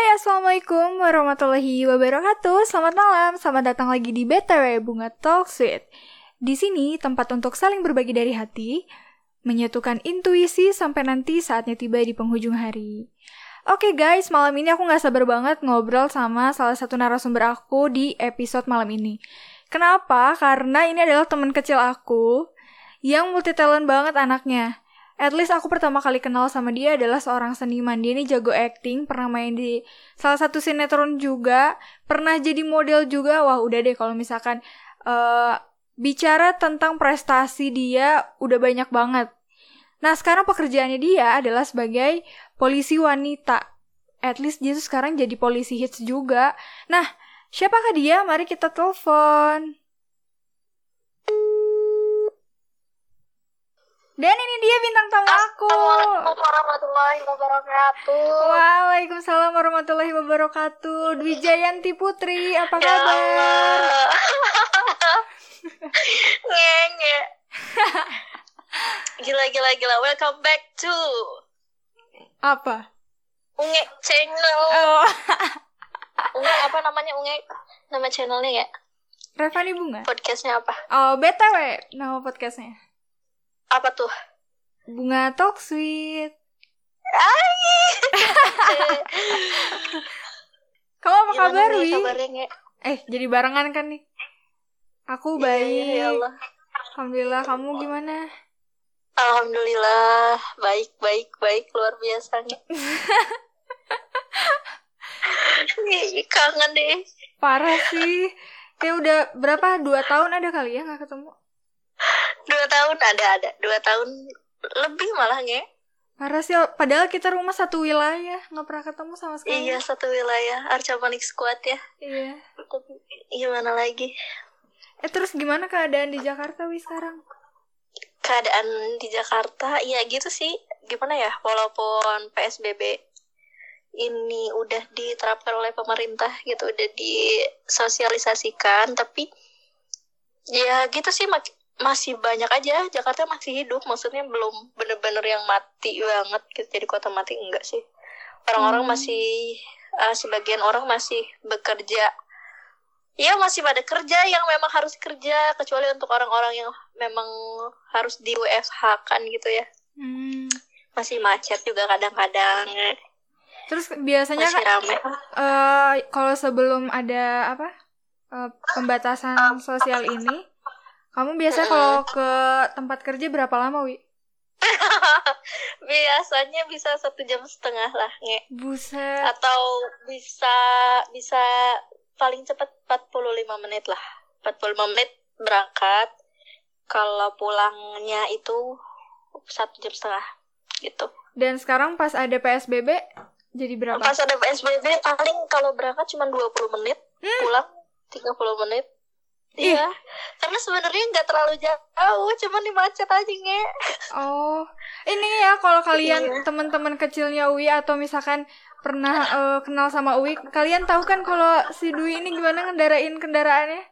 Hai, Assalamualaikum warahmatullahi wabarakatuh. Selamat malam, selamat datang lagi di BTW Bunga Talk Sweet. Di sini tempat untuk saling berbagi dari hati, menyatukan intuisi sampai nanti saatnya tiba di penghujung hari. Oke guys, malam ini aku gak sabar banget ngobrol sama salah satu narasumber aku di episode malam ini. Kenapa? Karena ini adalah teman kecil aku yang multi talent banget anaknya. At least aku pertama kali kenal sama dia adalah seorang seniman. Dia ini jago acting, pernah main di salah satu sinetron juga, pernah jadi model juga. Wah, udah deh kalau misalkan uh, bicara tentang prestasi dia udah banyak banget. Nah, sekarang pekerjaannya dia adalah sebagai polisi wanita. At least dia tuh sekarang jadi polisi hits juga. Nah, siapakah dia? Mari kita telepon. Dan ini dia bintang tamu aku. Assalamualaikum warahmatullahi wabarakatuh. Waalaikumsalam warahmatullahi wabarakatuh. Dwi Jayanti Putri, apa Ya kabar? Ngenge. Gila gila gila. Welcome back to Apa? Unge channel. Oh, Unge apa namanya Unge? Nama channelnya ya? Revani Bunga. Podcastnya apa? Oh, BTW nama podcastnya. Apa tuh? Bunga. Ai. Kamu apa Gimana kabar, nih Wi? kabarnya? Eh, jadi barengan kan nih? Aku Iya, baik. iya, ya Allah. Alhamdulillah, kamu gimana? Alhamdulillah baik baik baik luar biasa Nge. Ih, Kangen deh. Parah sih. Kayak udah berapa? Dua tahun ada kali ya nggak ketemu? Dua tahun ada ada dua tahun lebih malah nge. Parah sih. Padahal kita rumah satu wilayah, nggak pernah ketemu sama sekali. Iya satu wilayah Arca Panik Squad ya. Iya. Tapi gimana lagi? Eh terus gimana keadaan di Jakarta wi sekarang? Keadaan di Jakarta ya gitu sih. Gimana ya? Walaupun PSBB ini udah diterapkan oleh pemerintah gitu, udah disosialisasikan, tapi ya gitu sih mak- masih banyak aja. Jakarta masih hidup maksudnya belum bener-bener yang mati banget. Gitu jadi kota mati enggak sih. Orang-orang Hmm. masih eh, sebagian orang masih bekerja. Ya masih pada kerja yang memang harus kerja kecuali untuk orang-orang yang memang harus di WFH kan gitu ya. Hmm. masih macet juga kadang-kadang. Terus biasanya masih kan rame. eh, kalau sebelum ada apa eh, pembatasan sosial ini, kamu biasa kalau ke tempat kerja berapa lama wi? biasanya bisa satu jam setengah lah nge. Buset. atau bisa bisa paling cepat 45 menit lah. 45 menit berangkat. Kalau pulangnya itu satu jam setengah gitu. Dan sekarang pas ada PSBB jadi berapa? pas ada PSBB paling kalau berangkat cuma 20 menit. Pulang 30 menit Iya, karena sebenarnya nggak terlalu jauh, cuman di macet aja nge. Oh, ini ya kalau kalian Iya. teman-teman kecilnya Uwi atau misalkan pernah eh, kenal sama Uwi, kalian tahu kan kalau si Dwi ini gimana ngendarain kendaraannya?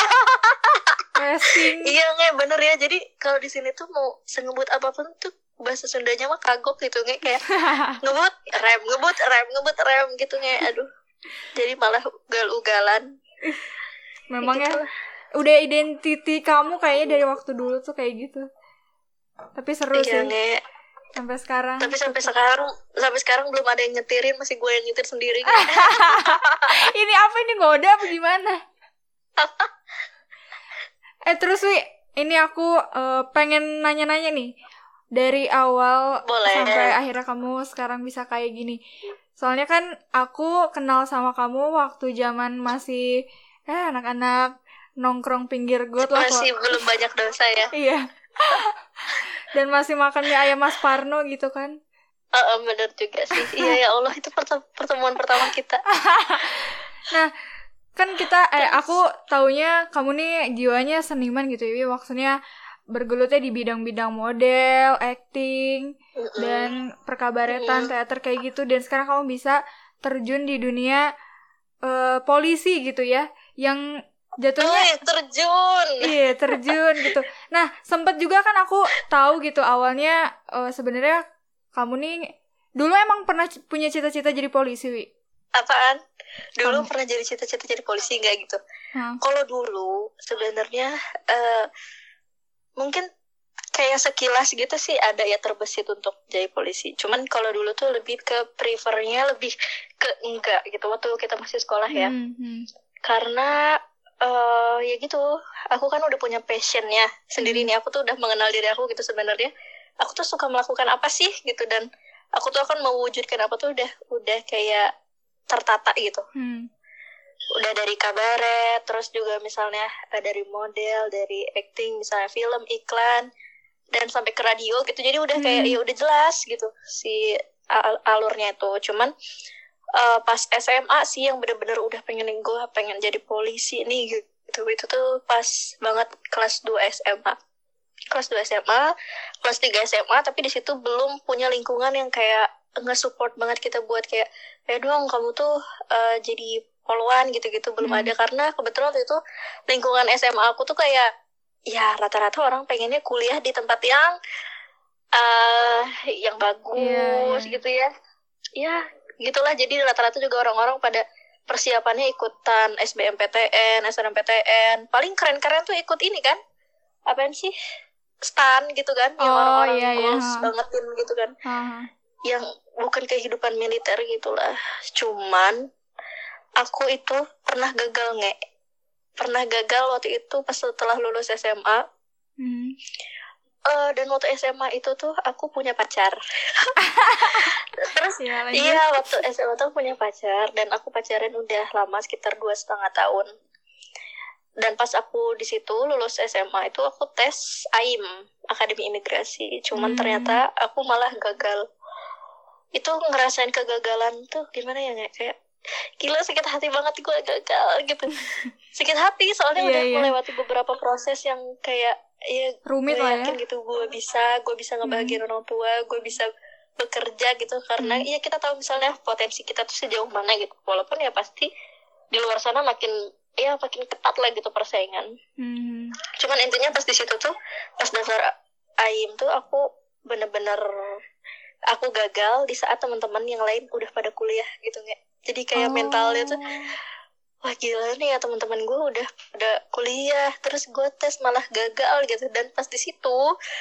Racing. Iya nge, bener ya. Jadi kalau di sini tuh mau sengebut apa pun tuh bahasa Sundanya mah kagok gitu nge kayak ngebut rem ngebut rem ngebut rem gitu nge aduh jadi malah ugal-ugalan Memang ya Gitu. udah identiti kamu kayaknya dari waktu dulu tuh kayak gitu. Tapi seru iya sih sampai sekarang. tapi sampai sekarang sampai sekarang belum ada yang nyetirin masih gue yang nyetir sendiri ini apa ini ngoda apa gimana? eh terus Wi, ini aku eh, pengen nanya-nanya nih. Dari awal Boleh. sampai akhirnya kamu sekarang bisa kayak gini. Soalnya kan aku kenal sama kamu waktu zaman masih eh anak-anak nongkrong pinggir got lah masih kok. belum banyak dosa ya Iya. Dan masih makannya ayam Mas Parno gitu kan. Heeh, bener juga sih iya ya Allah itu pertem- pertemuan pertama kita Nah, kan kita eh aku taunya kamu nih jiwanya seniman gitu ya. Maksudnya bergelutnya di bidang-bidang model, acting, Mm-mm. dan perkabaretan, teater kayak gitu dan sekarang kamu bisa terjun di dunia eh, polisi gitu ya. Yang jatuhnya Wih, terjun Iya terjun gitu. Nah sempet juga kan aku tahu gitu awalnya eh, sebenarnya kamu nih Dulu emang pernah punya cita-cita jadi polisi, Wi? apaan dulu Kamu? pernah jadi cita-cita jadi polisi nggak gitu Hah. kalau dulu sebenarnya eh, mungkin kayak sekilas gitu sih ada ya terbesit untuk jadi polisi cuman kalau dulu tuh lebih ke prefernya lebih ke enggak gitu waktu kita masih sekolah ya Hmm, hmm. Karena eh ya gitu aku kan udah punya passionnya sendiri Hmm. nih aku tuh udah mengenal diri aku gitu sebenarnya aku tuh suka melakukan apa sih gitu dan aku tuh akan mewujudkan apa tuh udah udah kayak tertata gitu Hmm. udah dari kabaret terus juga misalnya eh, dari model dari acting misalnya film iklan dan sampai ke radio gitu jadi udah kayak Hmm. ya udah jelas gitu si al- alurnya itu cuman eh, pas SMA sih yang bener-bener udah pengen gue pengen jadi polisi nih gitu itu tuh pas banget kelas 2 SMA kelas 2 SMA kelas 3 SMA tapi di situ belum punya lingkungan yang kayak nge-support banget kita buat kayak ya dong kamu tuh eh, jadi poluan gitu-gitu belum Hmm. ada karena kebetulan waktu itu lingkungan SMA aku tuh kayak ya rata-rata orang pengennya kuliah di tempat yang eh yang bagus Iya, iya. gitu ya ya gitulah jadi rata-rata juga orang-orang pada persiapannya ikutan SBMPTN, SNMPTN paling keren-keren tuh ikut ini kan apaan sih? Stan gitu kan yang Oh, orang-orang iya, iya, bangetin gitu kan. Hah. yang bukan kehidupan militer gitulah. Cuman aku itu pernah gagal nge pernah gagal waktu itu pas setelah lulus SMA Hmm. Eh, dan waktu SMA itu tuh aku punya pacar terus Ya, lanjut. iya waktu SMA tuh punya pacar dan aku pacaran udah lama sekitar dua setengah tahun dan pas aku di situ lulus SMA itu aku tes AIM Akademi Imigrasi cuman Hmm. ternyata aku malah gagal itu ngerasain kegagalan tuh gimana ya kayak gila sakit hati banget gue gagal gitu sakit hati soalnya Iya, udah iya. melewati beberapa proses yang kayak ya Rumit lah ya. gitu gue bisa gue bisa ngebahagiain orang tua gue bisa bekerja gitu karena Hmm. ya kita tahu misalnya potensi kita tuh sejauh mana gitu walaupun ya pasti di luar sana makin ya makin ketat lah gitu persaingan Hmm. cuman intinya pas di situ tuh pas daftar AIM tuh aku bener-bener aku gagal di saat teman-teman yang lain udah pada kuliah gitu nggak jadi kayak mentalnya tuh Oh. Wah gila nih ya teman-teman gue udah udah kuliah terus gue tes malah gagal gitu. Dan pas di situ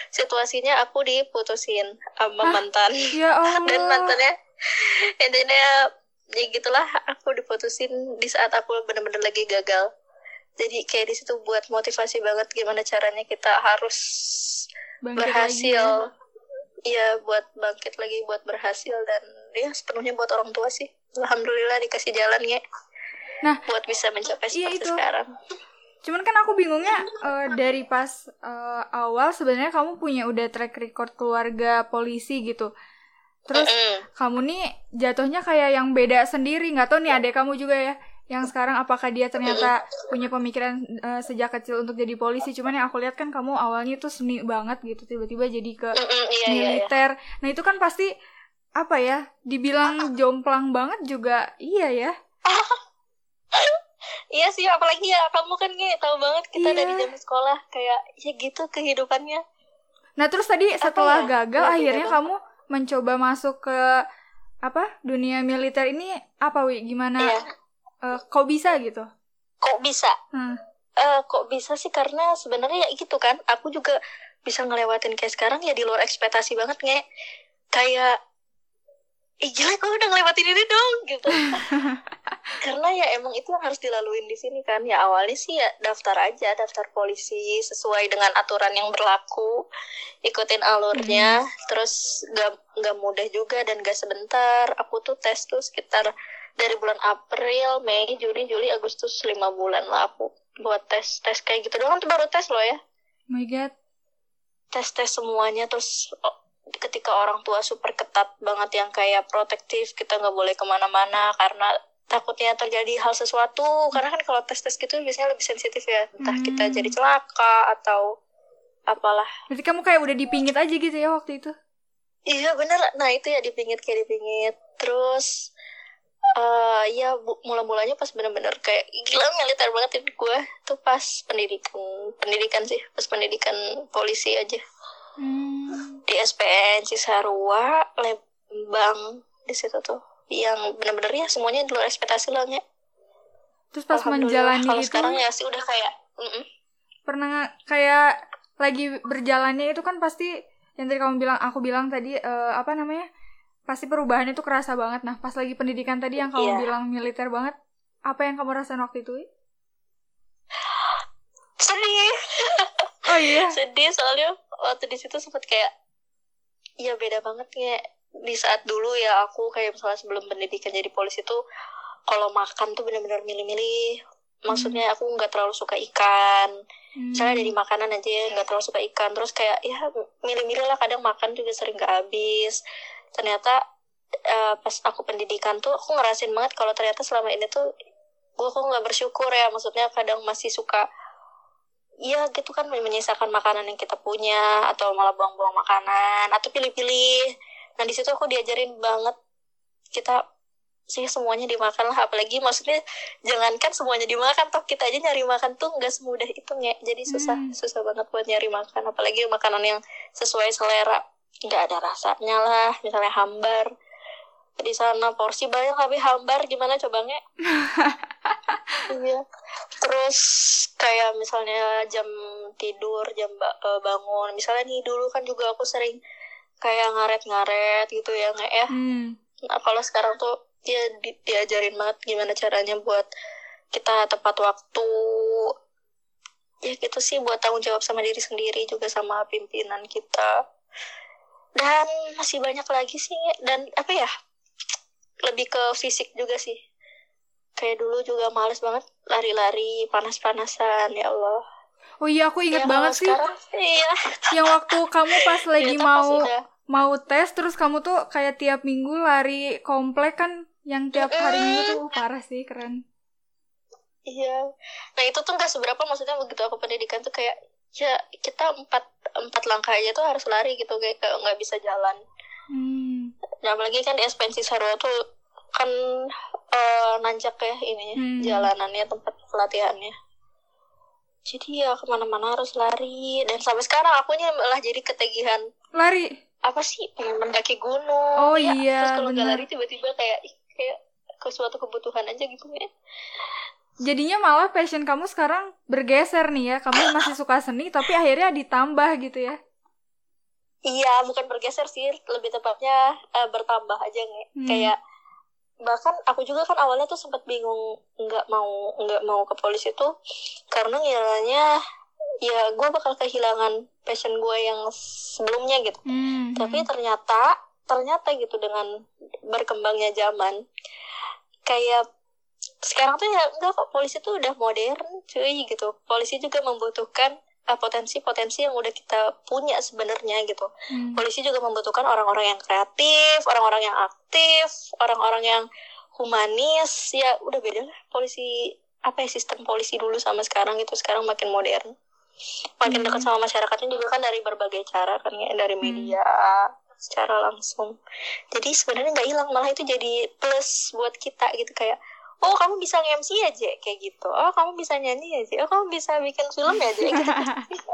situasinya aku diputusin sama Hah? mantan. Ya Allah. dan mantannya intinya ya gitulah aku diputusin di saat aku bener-bener lagi gagal. Jadi kayak di situ buat motivasi banget gimana caranya kita harus Bangkit berhasil. lagi ya. Iya buat bangkit lagi buat berhasil. Dan ya sepenuhnya buat orang tua sih. Alhamdulillah dikasih jalan ya Nah, buat bisa mencapai iya seperti itu. sekarang. Cuman kan aku bingungnya eh, dari pas eh, awal sebenarnya kamu punya udah track record keluarga polisi gitu. Terus Mm-mm. kamu nih jatuhnya kayak yang beda sendiri. Nggak tahu nih adek kamu juga ya yang sekarang apakah dia ternyata punya pemikiran eh, sejak kecil untuk jadi polisi. Cuman yang aku lihat kan kamu awalnya tuh seni banget gitu tiba-tiba jadi ke iya iya iya. militer. Nah itu kan pasti apa ya dibilang jomplang banget juga iya ya iya sih apalagi ya kamu kan kayak tahu banget kita Iya. dari zaman sekolah kayak ya gitu kehidupannya nah terus tadi setelah ya? gagal Iya, akhirnya beda kamu mencoba masuk ke apa dunia militer ini apa wi gimana Iya. eh, kok bisa gitu kok bisa hmm. Eh, kok bisa sih karena sebenarnya ya gitu kan aku juga bisa ngelewatin kayak sekarang ya di luar ekspektasi banget nge kayak ih gila kok udah ngelewatin ini dong gitu. Karena ya emang itu yang harus dilaluin di sini kan. Ya awalnya sih ya daftar aja daftar polisi sesuai dengan aturan yang berlaku. Ikutin alurnya. Terus gak nggak mudah juga dan gak sebentar. Aku tuh tes tuh sekitar dari bulan April Mei Juni Juli Agustus lima bulan lah aku buat tes tes kayak gitu doang tuh baru tes loh ya. Oh my god. Tes tes semuanya terus oh, ketika orang tua super ketat banget yang kayak protektif kita nggak boleh ke mana-mana karena takutnya terjadi hal sesuatu. Karena kan kalau tes tes gitu biasanya lebih sensitif ya. Entah Hmm. kita jadi celaka atau apalah. Berarti kamu kayak udah dipingit aja gitu ya waktu itu? Iya bener. Nah itu ya dipingit kayak dipingit. Terus eh ya bu, mula-mulanya pas bener-bener kayak gila militer banget gue. Tuh pas pendidikan pendidikan sih pas pendidikan polisi aja hmm. di SPN Cisarua lab bank di situ tuh yang bener-bener ya semuanya di luar ekspektasi lah nge. terus pas menjalani kalau itu sekarang ya sih udah kayak mm-mm. pernah nggak kayak lagi berjalannya itu kan pasti yang tadi kamu bilang aku bilang tadi eh, apa namanya pasti perubahan itu kerasa banget nah pas lagi pendidikan tadi yang kamu Iya. bilang militer banget apa yang kamu rasain waktu itu sedih oh iya. Sedih soalnya waktu di situ sempet kayak ya beda banget ya. Di saat dulu ya aku kayak misalnya sebelum pendidikan jadi polisi tuh kalau makan tuh benar-benar milih-milih. Maksudnya aku nggak terlalu suka ikan. Hmm. misalnya dari makanan aja ya, nggak terlalu suka ikan. Terus kayak ya milih-milih lah kadang makan juga sering gak habis. Ternyata eh, pas aku pendidikan tuh aku ngerasain banget kalau ternyata selama ini tuh gue kok nggak bersyukur ya. Maksudnya kadang masih suka Iya gitu kan menyisakan makanan yang kita punya atau malah buang-buang makanan atau pilih-pilih. Nah di situ aku diajarin banget kita sih semuanya dimakan lah apalagi maksudnya jangankan semuanya dimakan toh kita aja nyari makan tuh nggak semudah itu nge jadi susah Hmm. susah banget buat nyari makan apalagi makanan yang sesuai selera nggak ada rasanya lah misalnya hambar di sana porsi banyak tapi hambar gimana coba nge? Iya. Terus kayak misalnya jam tidur jam eh, bangun. Misalnya nih dulu kan juga aku sering kayak ngaret-ngaret gitu ya nggak ya. Hmm. nah kalau sekarang tuh dia di- diajarin banget gimana caranya buat kita tepat waktu. Ya gitu sih buat tanggung jawab sama diri sendiri juga sama pimpinan kita. Dan masih banyak lagi sih dan apa ya lebih ke fisik juga sih kayak dulu juga males banget lari-lari panas-panasan ya Allah oh iya aku inget Ya, banget sih sekarang, iya yang waktu kamu pas lagi pas mau mau tes terus kamu tuh kayak tiap minggu lari komplek kan yang tiap hari minggu tuh uh, parah sih keren Iya. Nah itu tuh nggak seberapa maksudnya begitu aku pendidikan tuh kayak ya kita empat empat langkah aja tuh harus lari gitu kayak kayak nggak bisa jalan. hmm. Nah, apalagi kan di SPNC Sarwa tuh kan eh, nanjak ya ininya Hmm. jalanannya tempat pelatihannya. Jadi ya ke mana-mana harus lari dan sampai sekarang akunya malah jadi ketagihan lari apa sih pengen mendaki gunung. Oh Ya, iya, Terus kalau nggak bener. lari tiba-tiba kayak kayak ke suatu kebutuhan aja gitu ya. jadinya malah passion kamu sekarang bergeser nih ya kamu masih suka seni tapi akhirnya ditambah gitu ya Iya, bukan bergeser sih, lebih tepatnya eh, bertambah aja nih. Hmm. Kayak bahkan aku juga kan awalnya tuh sempat bingung nggak mau nggak mau ke polisi tuh karena ngiranya ya gue bakal kehilangan passion gue yang sebelumnya gitu. Hmm. Tapi ternyata ternyata gitu dengan berkembangnya zaman kayak sekarang tuh ya enggak kok polisi tuh udah modern cuy gitu. Polisi juga membutuhkan potensi-potensi yang udah kita punya sebenarnya gitu Hmm. polisi juga membutuhkan orang-orang yang kreatif, orang-orang yang aktif, orang-orang yang humanis. Ya udah beda lah polisi apa ya sistem polisi dulu sama sekarang itu sekarang makin modern. Makin Hmm. dekat sama masyarakatnya juga kan dari berbagai cara kan ya dari media secara langsung. Jadi sebenarnya nggak hilang malah itu jadi plus buat kita gitu kayak Oh kamu bisa nge-MC aja kayak gitu. Oh kamu bisa nyanyi aja. Oh kamu bisa bikin film ya aja. Gitu.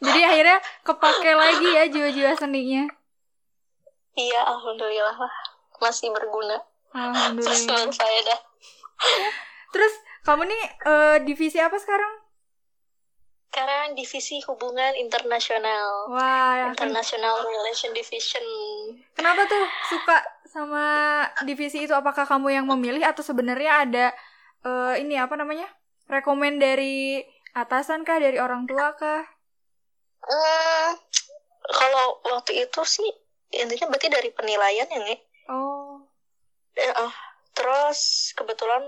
jadi akhirnya kepake lagi ya jiwa-jiwa seninya iya alhamdulillah lah masih berguna. Terus alhamdulillah saya dah terus kamu nih eh, divisi apa sekarang sekarang divisi hubungan internasional wah ken- international relation division kenapa tuh suka sama divisi itu apakah kamu yang memilih atau sebenarnya ada eh, ini apa namanya rekomend dari atasan kah dari orang tua kah? Hmm, kalau waktu itu sih intinya berarti dari penilaian ya nih oh. Terus kebetulan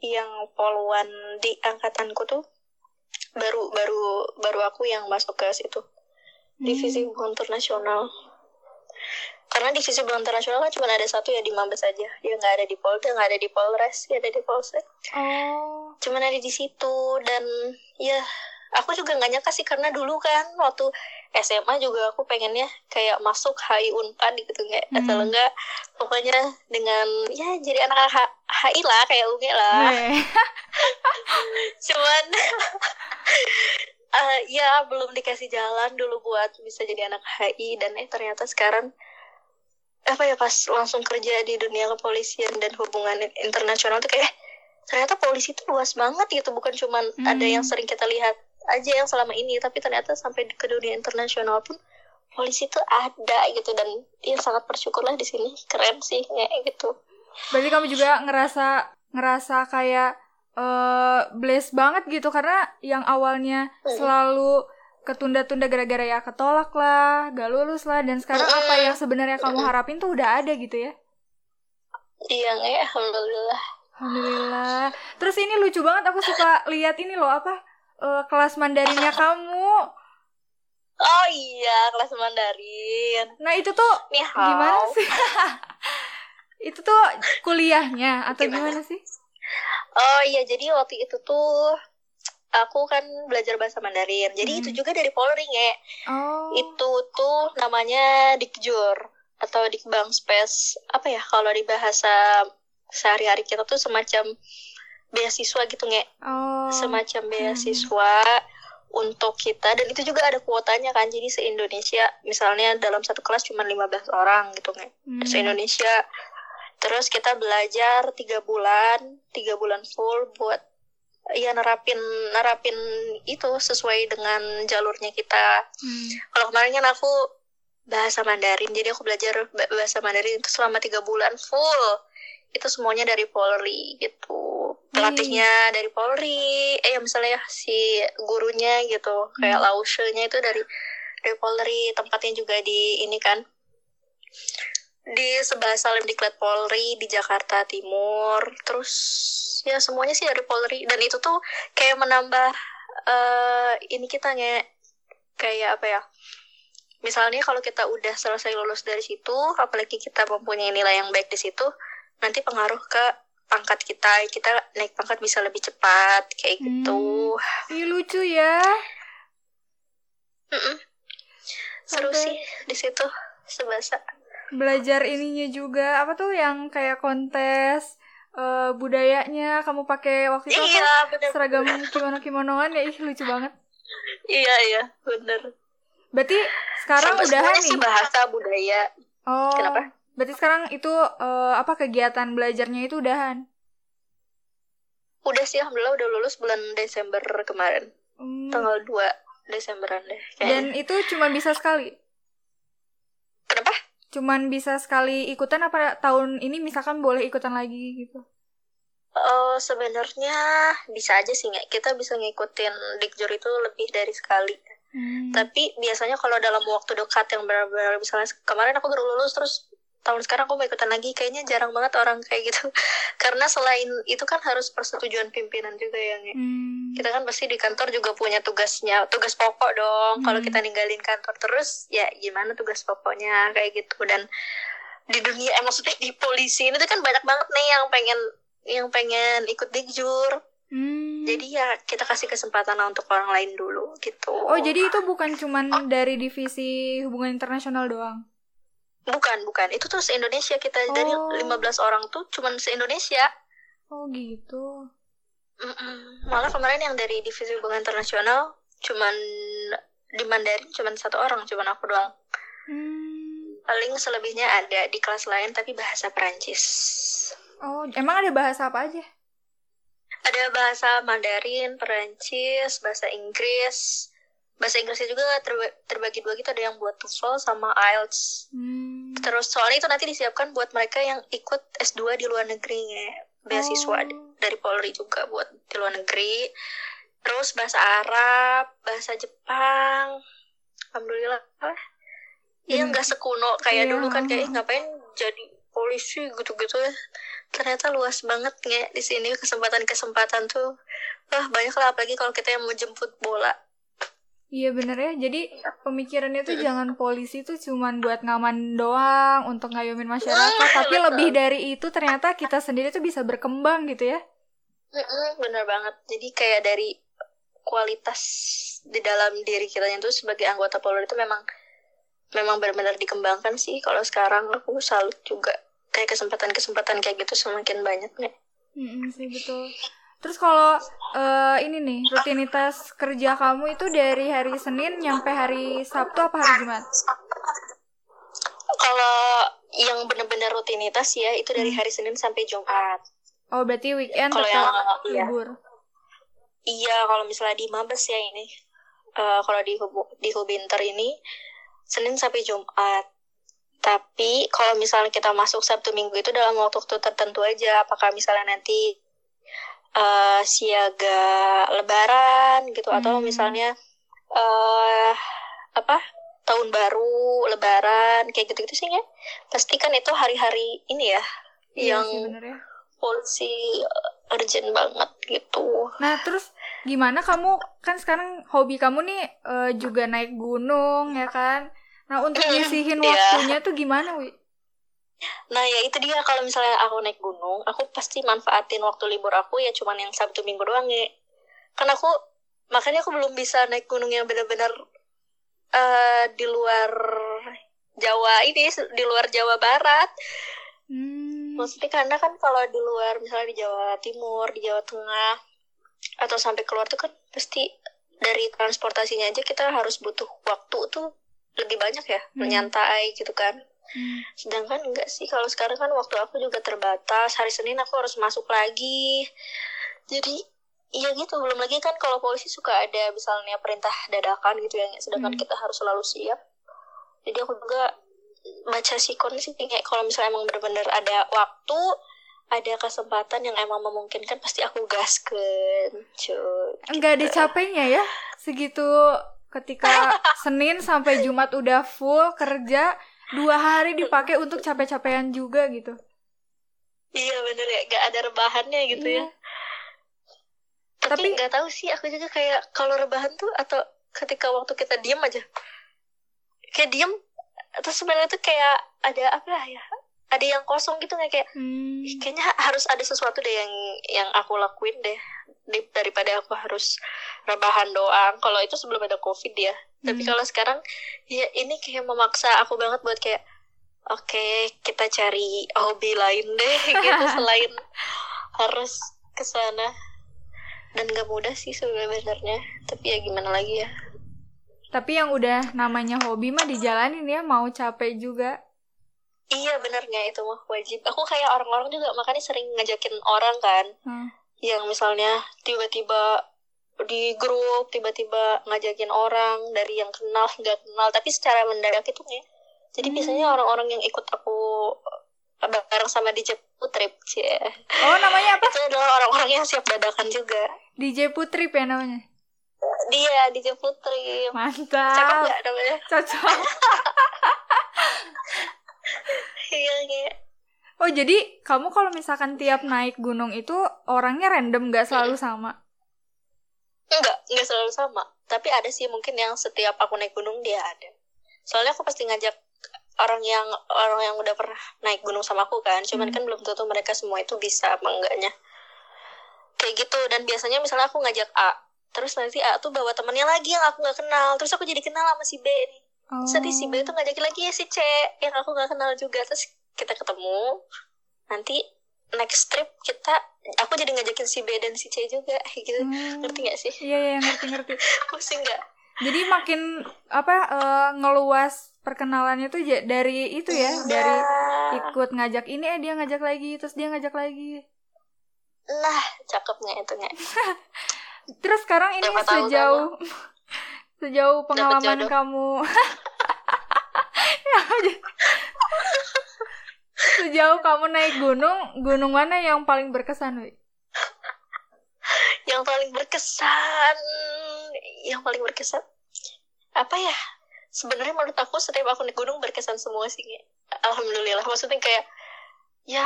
yang poluan di angkatanku tuh baru baru baru aku yang masuk ke situ. Divisi Hmm. hubungan internasional karena divisi hubungan internasional kan cuma ada satu ya di Mabes aja. Dia nggak ada di Polda nggak ada di Polres dia ada di Polsek. Oh. Cuman ada di situ dan ya aku juga nggak nyangka sih karena dulu kan waktu SMA juga aku pengennya kayak masuk HI Unpad gitu nggak Hmm. atau enggak. Pokoknya dengan ya jadi anak H- HI lah kayak UG lah. Cuman eh, ya belum dikasih jalan dulu buat bisa jadi anak HI dan eh ternyata sekarang apa ya pas langsung kerja di dunia kepolisian dan hubungan internasional tuh kayak eh, ternyata polisi itu luas banget gitu. Bukan cuma hmm. ada yang sering kita lihat aja yang selama ini tapi ternyata sampai ke dunia internasional pun polisi itu ada gitu. Dan dia sangat bersyukur lah di sini. Keren sih kayak gitu. Berarti kamu juga ngerasa ngerasa kayak uh, blessed banget gitu. Karena yang awalnya hmm. selalu ketunda-tunda gara-gara ya ketolak lah, gak lulus lah, dan sekarang apa yang sebenarnya kamu harapin tuh udah ada gitu ya? Iya, ya, alhamdulillah. Alhamdulillah. Terus ini lucu banget, aku suka lihat ini loh apa uh, kelas Mandarinnya kamu. Oh iya, kelas Mandarin. Nah itu tuh gimana sih? itu tuh kuliahnya atau gimana? gimana sih? Oh iya, jadi waktu itu tuh aku kan belajar bahasa Mandarin. Jadi hmm. itu juga dari Polri ya. Oh. Itu tuh namanya Dikjur atau Dikbang Space. Apa ya kalau di bahasa sehari-hari kita tuh semacam beasiswa gitu nge. Oh. Semacam hmm. beasiswa hmm. untuk kita dan itu juga ada kuotanya kan. Jadi se-Indonesia misalnya dalam satu kelas cuma 15 orang gitu nge. Hmm. Se-Indonesia Terus kita belajar tiga bulan, tiga bulan full buat ya nerapin nerapin itu sesuai dengan jalurnya kita. Hmm. Kalau kemarin kan aku bahasa Mandarin, jadi aku belajar bahasa Mandarin itu selama tiga bulan full. Itu semuanya dari Polri gitu. Pelatihnya hmm. dari Polri, eh ya misalnya si gurunya gitu, kayak hmm. lausenya itu dari dari Polri, tempatnya juga di ini kan di sebelah Salim Diklat Polri di Jakarta Timur. Terus ya semuanya sih dari Polri. Dan itu tuh kayak menambah uh, ini kita nge kayak apa ya misalnya kalau kita udah selesai lulus dari situ apalagi kita mempunyai nilai yang baik di situ nanti pengaruh ke pangkat kita. Kita naik pangkat bisa lebih cepat kayak gitu. Hmm, ini lucu ya. Mm -mm. seru Sampai... sih di situ sebasa belajar ininya juga. Apa tuh yang kayak kontes uh, budayanya kamu pakai waktu itu iya, apa? seragam kimono kimonoan ya? Ih lucu banget. Iya iya bener. Berarti sekarang udah nih? bahasa budaya. Oh kenapa? berarti sekarang itu uh, apa kegiatan belajarnya itu udahan? Udah sih alhamdulillah udah lulus bulan Desember kemarin. Hmm. tanggal 2 Desemberan deh kayaknya. dan itu cuma bisa sekali? Kenapa cuman bisa sekali ikutan apa tahun ini misalkan boleh ikutan lagi gitu? Uh, sebenarnya bisa aja sih nggak kita bisa ngikutin dikjur itu lebih dari sekali. Hmm. Tapi biasanya kalau dalam waktu dekat yang benar-benar misalnya kemarin aku baru lulus terus tahun sekarang aku mau ikutan lagi kayaknya jarang banget orang kayak gitu karena selain itu kan harus persetujuan pimpinan juga yang hmm. kita kan pasti di kantor juga punya tugasnya tugas pokok dong hmm. kalau kita ninggalin kantor terus ya gimana tugas pokoknya kayak gitu dan di dunia eh, maksudnya di polisi ini tuh kan banyak banget nih yang pengen yang pengen ikut dikjur Hmm. Jadi ya kita kasih kesempatan untuk orang lain dulu gitu. Oh jadi itu bukan cuman oh. dari divisi hubungan internasional doang? Bukan, bukan. Itu tuh se-Indonesia kita oh. dari 15 orang tuh cuman se-Indonesia. Oh, gitu. Mm-mm. Malah kemarin yang dari divisi hubungan internasional cuman di Mandarin cuman satu orang, cuman aku doang. Hmm. Paling selebihnya ada di kelas lain tapi bahasa Perancis. Oh, emang ada bahasa apa aja? Ada bahasa Mandarin, Perancis, bahasa Inggris, bahasa Inggrisnya juga terbagi dua gitu ada yang buat TOEFL sama IELTS hmm. terus soalnya itu nanti disiapkan buat mereka yang ikut S2 di luar negeri ya beasiswa oh. dari Polri juga buat di luar negeri terus bahasa Arab bahasa Jepang alhamdulillah Iya hmm. nggak sekuno kayak yeah. dulu kan kayak ngapain jadi polisi gitu-gitu ya ternyata luas banget nggak di sini kesempatan-kesempatan tuh wah banyak lah apalagi kalau kita yang mau jemput bola Iya bener ya, jadi pemikirannya tuh jangan polisi tuh cuman buat ngaman doang, untuk ngayomin masyarakat, tapi lebih dari itu ternyata kita sendiri tuh bisa berkembang gitu ya. Bener banget, jadi kayak dari kualitas di dalam diri kita itu sebagai anggota Polri itu memang memang benar-benar dikembangkan sih. Kalau sekarang aku salut juga kayak kesempatan-kesempatan kayak gitu semakin banyak nih. Mm sih betul. Terus kalau uh, ini nih rutinitas kerja kamu itu dari hari Senin nyampe hari Sabtu apa hari Jumat? Kalau yang benar-benar rutinitas ya itu dari Hmm. hari Senin sampai Jumat. Oh, berarti weekend Kalau tetap yang iya, libur. iya kalau misalnya di Mabes ya ini, eh, kalau di Hubu, di Hubinter ini Senin sampai Jumat. Tapi kalau misalnya kita masuk Sabtu Minggu itu dalam waktu tertentu aja. Apakah misalnya nanti eh, siaga Lebaran gitu atau Hmm. misalnya eh apa tahun baru Lebaran kayak gitu-gitu sih ya. Pasti kan itu hari-hari ini ya Iya yang ya. polisi urgent banget gitu. Nah, terus gimana kamu kan sekarang hobi kamu nih eh, juga naik gunung ya kan? Nah, untuk nyisihin Iya. waktunya tuh gimana, Wi? Nah ya itu dia kalau misalnya aku naik gunung, aku pasti manfaatin waktu libur aku ya cuman yang Sabtu Minggu doang ya. Kan aku makanya aku belum bisa naik gunung yang benar-benar eh di luar Jawa ini, di luar Jawa Barat. Hmm. Maksudnya karena kan kalau di luar misalnya di Jawa Timur, di Jawa Tengah atau sampai keluar tuh kan pasti dari transportasinya aja kita harus butuh waktu tuh lebih banyak ya, Hmm. menyantai gitu kan. Hmm. Sedangkan enggak sih kalau sekarang kan waktu aku juga terbatas. Hari Senin aku harus masuk lagi. Jadi iya gitu. Belum lagi kan kalau polisi suka ada misalnya perintah dadakan gitu ya. Sedangkan Hmm. kita harus selalu siap. Jadi aku juga baca sikon sih kayak kalau misalnya emang benar-benar ada waktu, ada kesempatan yang emang memungkinkan pasti aku gaskan. Cuy. Enggak ada capeknya ya segitu ketika Senin sampai Jumat udah full kerja dua hari dipakai untuk capek-capekan juga gitu. Iya bener ya, gak ada rebahannya gitu Iya. ya. Tapi nggak tahu sih, aku juga kayak kalau rebahan tuh atau ketika waktu kita diem aja, kayak diem, atau sebenarnya tuh kayak ada apa ya, ada yang kosong gitu nggak kayak, Hmm. "Ih, kayaknya harus ada sesuatu deh yang yang aku lakuin deh, daripada aku harus rebahan doang. Kalau itu sebelum ada covid ya. Tapi Hmm. kalau sekarang, ya ini kayak memaksa aku banget buat kayak, oke kita cari hobi lain deh gitu selain harus ke sana dan gak mudah sih sebenarnya tapi ya gimana lagi ya Tapi yang udah namanya hobi mah dijalanin ya, mau capek juga. iya benernya itu mah wajib aku kayak orang-orang juga makanya sering ngajakin orang kan Hmm. yang misalnya tiba-tiba di grup tiba-tiba ngajakin orang dari yang kenal nggak kenal tapi secara mendadak itu ya jadi Hmm. biasanya orang-orang yang ikut aku bareng sama DJ Putrip sih Oh, namanya apa? itu adalah orang-orang yang siap dadakan juga DJ Putri ya namanya. dia DJ Putri cakep Mantap. gak namanya Cocok. iya kayak Oh, jadi kamu kalau misalkan tiap naik gunung itu orangnya random gak selalu sama. Enggak enggak selalu sama. Tapi ada sih mungkin yang setiap aku naik gunung dia ada. Soalnya aku pasti ngajak orang yang orang yang udah pernah naik gunung sama aku kan. Cuman Hmm. kan belum tentu mereka semua itu bisa apa enggaknya. Kayak gitu. Dan biasanya misalnya aku ngajak A terus nanti A tuh bawa temennya lagi yang aku nggak kenal. Terus aku jadi kenal sama si B nih. Oh. Nanti si B tuh ngajakin lagi ya si C yang aku nggak kenal juga. Terus kita ketemu. Nanti next trip kita aku jadi ngajakin si B dan si C juga gitu Hmm. ngerti gak sih Iya, iya, ngerti-ngerti. pusing nggak Jadi makin apa eh, ngeluas perkenalannya tuh dari itu ya, Iya. dari ikut ngajak ini eh dia ngajak lagi, terus dia ngajak lagi. nah cakepnya itu nggak Terus sekarang ini tahu sejauh sejauh pengalaman kamu Ya. Sejauh kamu naik gunung, gunung mana yang paling berkesan, Wi? yang paling berkesan yang paling berkesan? Apa ya? Sebenarnya menurut aku setiap aku naik gunung berkesan semua sih alhamdulillah. Maksudnya kayak ya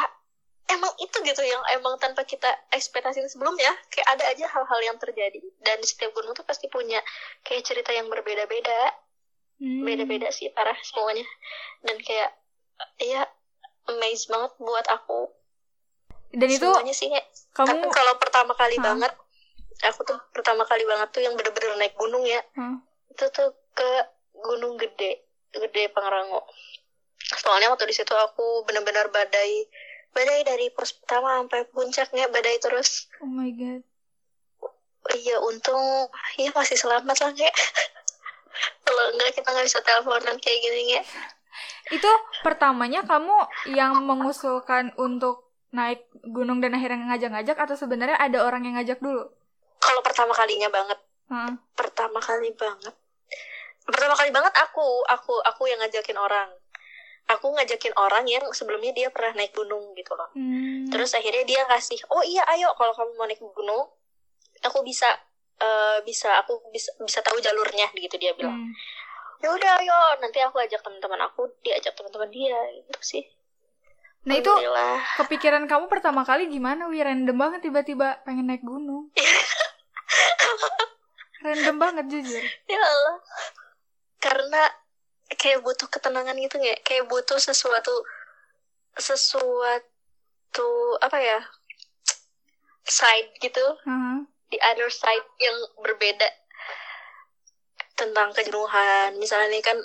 emang itu gitu yang emang tanpa kita ekspektasi sebelumnya kayak ada aja hal-hal yang terjadi. Dan di setiap gunung tuh pasti punya kayak cerita yang berbeda-beda. Hmm. beda-beda sih parah semuanya. Dan kayak ya amazed banget buat aku Dan itu semuanya sih Nge. tapi kamu kalau pertama kali Hah? banget aku tuh pertama kali banget tuh yang bener-bener naik gunung ya Hmm. itu tuh ke gunung gede gede Pangrango soalnya waktu di situ aku bener-bener badai badai dari pos pertama sampai puncaknya badai terus Oh my god. iya untung iya masih selamat lah kayak kalau enggak kita nggak bisa teleponan kayak gini ya Itu pertamanya kamu yang mengusulkan untuk naik gunung dan akhirnya ngajak-ngajak atau sebenarnya ada orang yang ngajak dulu? Kalau pertama kalinya banget, Heeh. pertama kali banget. Pertama kali banget aku, aku, aku yang ngajakin orang. Aku ngajakin orang yang sebelumnya dia pernah naik gunung gitu loh. Hmm. Terus akhirnya dia kasih, oh iya ayo kalau kamu mau naik gunung, aku bisa eh, bisa aku bisa bisa tahu jalurnya gitu dia bilang. Hmm. Ya udah ayo nanti aku ajak teman-teman aku, dia ajak teman-teman dia gitu sih. Nah itu kepikiran kamu pertama kali gimana? Wih random banget tiba-tiba pengen naik gunung. random banget jujur. ya Allah. Karena kayak butuh ketenangan gitu nggak? Kayak butuh sesuatu sesuatu apa ya? side gitu Heeh. the other side yang berbeda tentang kejenuhan misalnya nih kan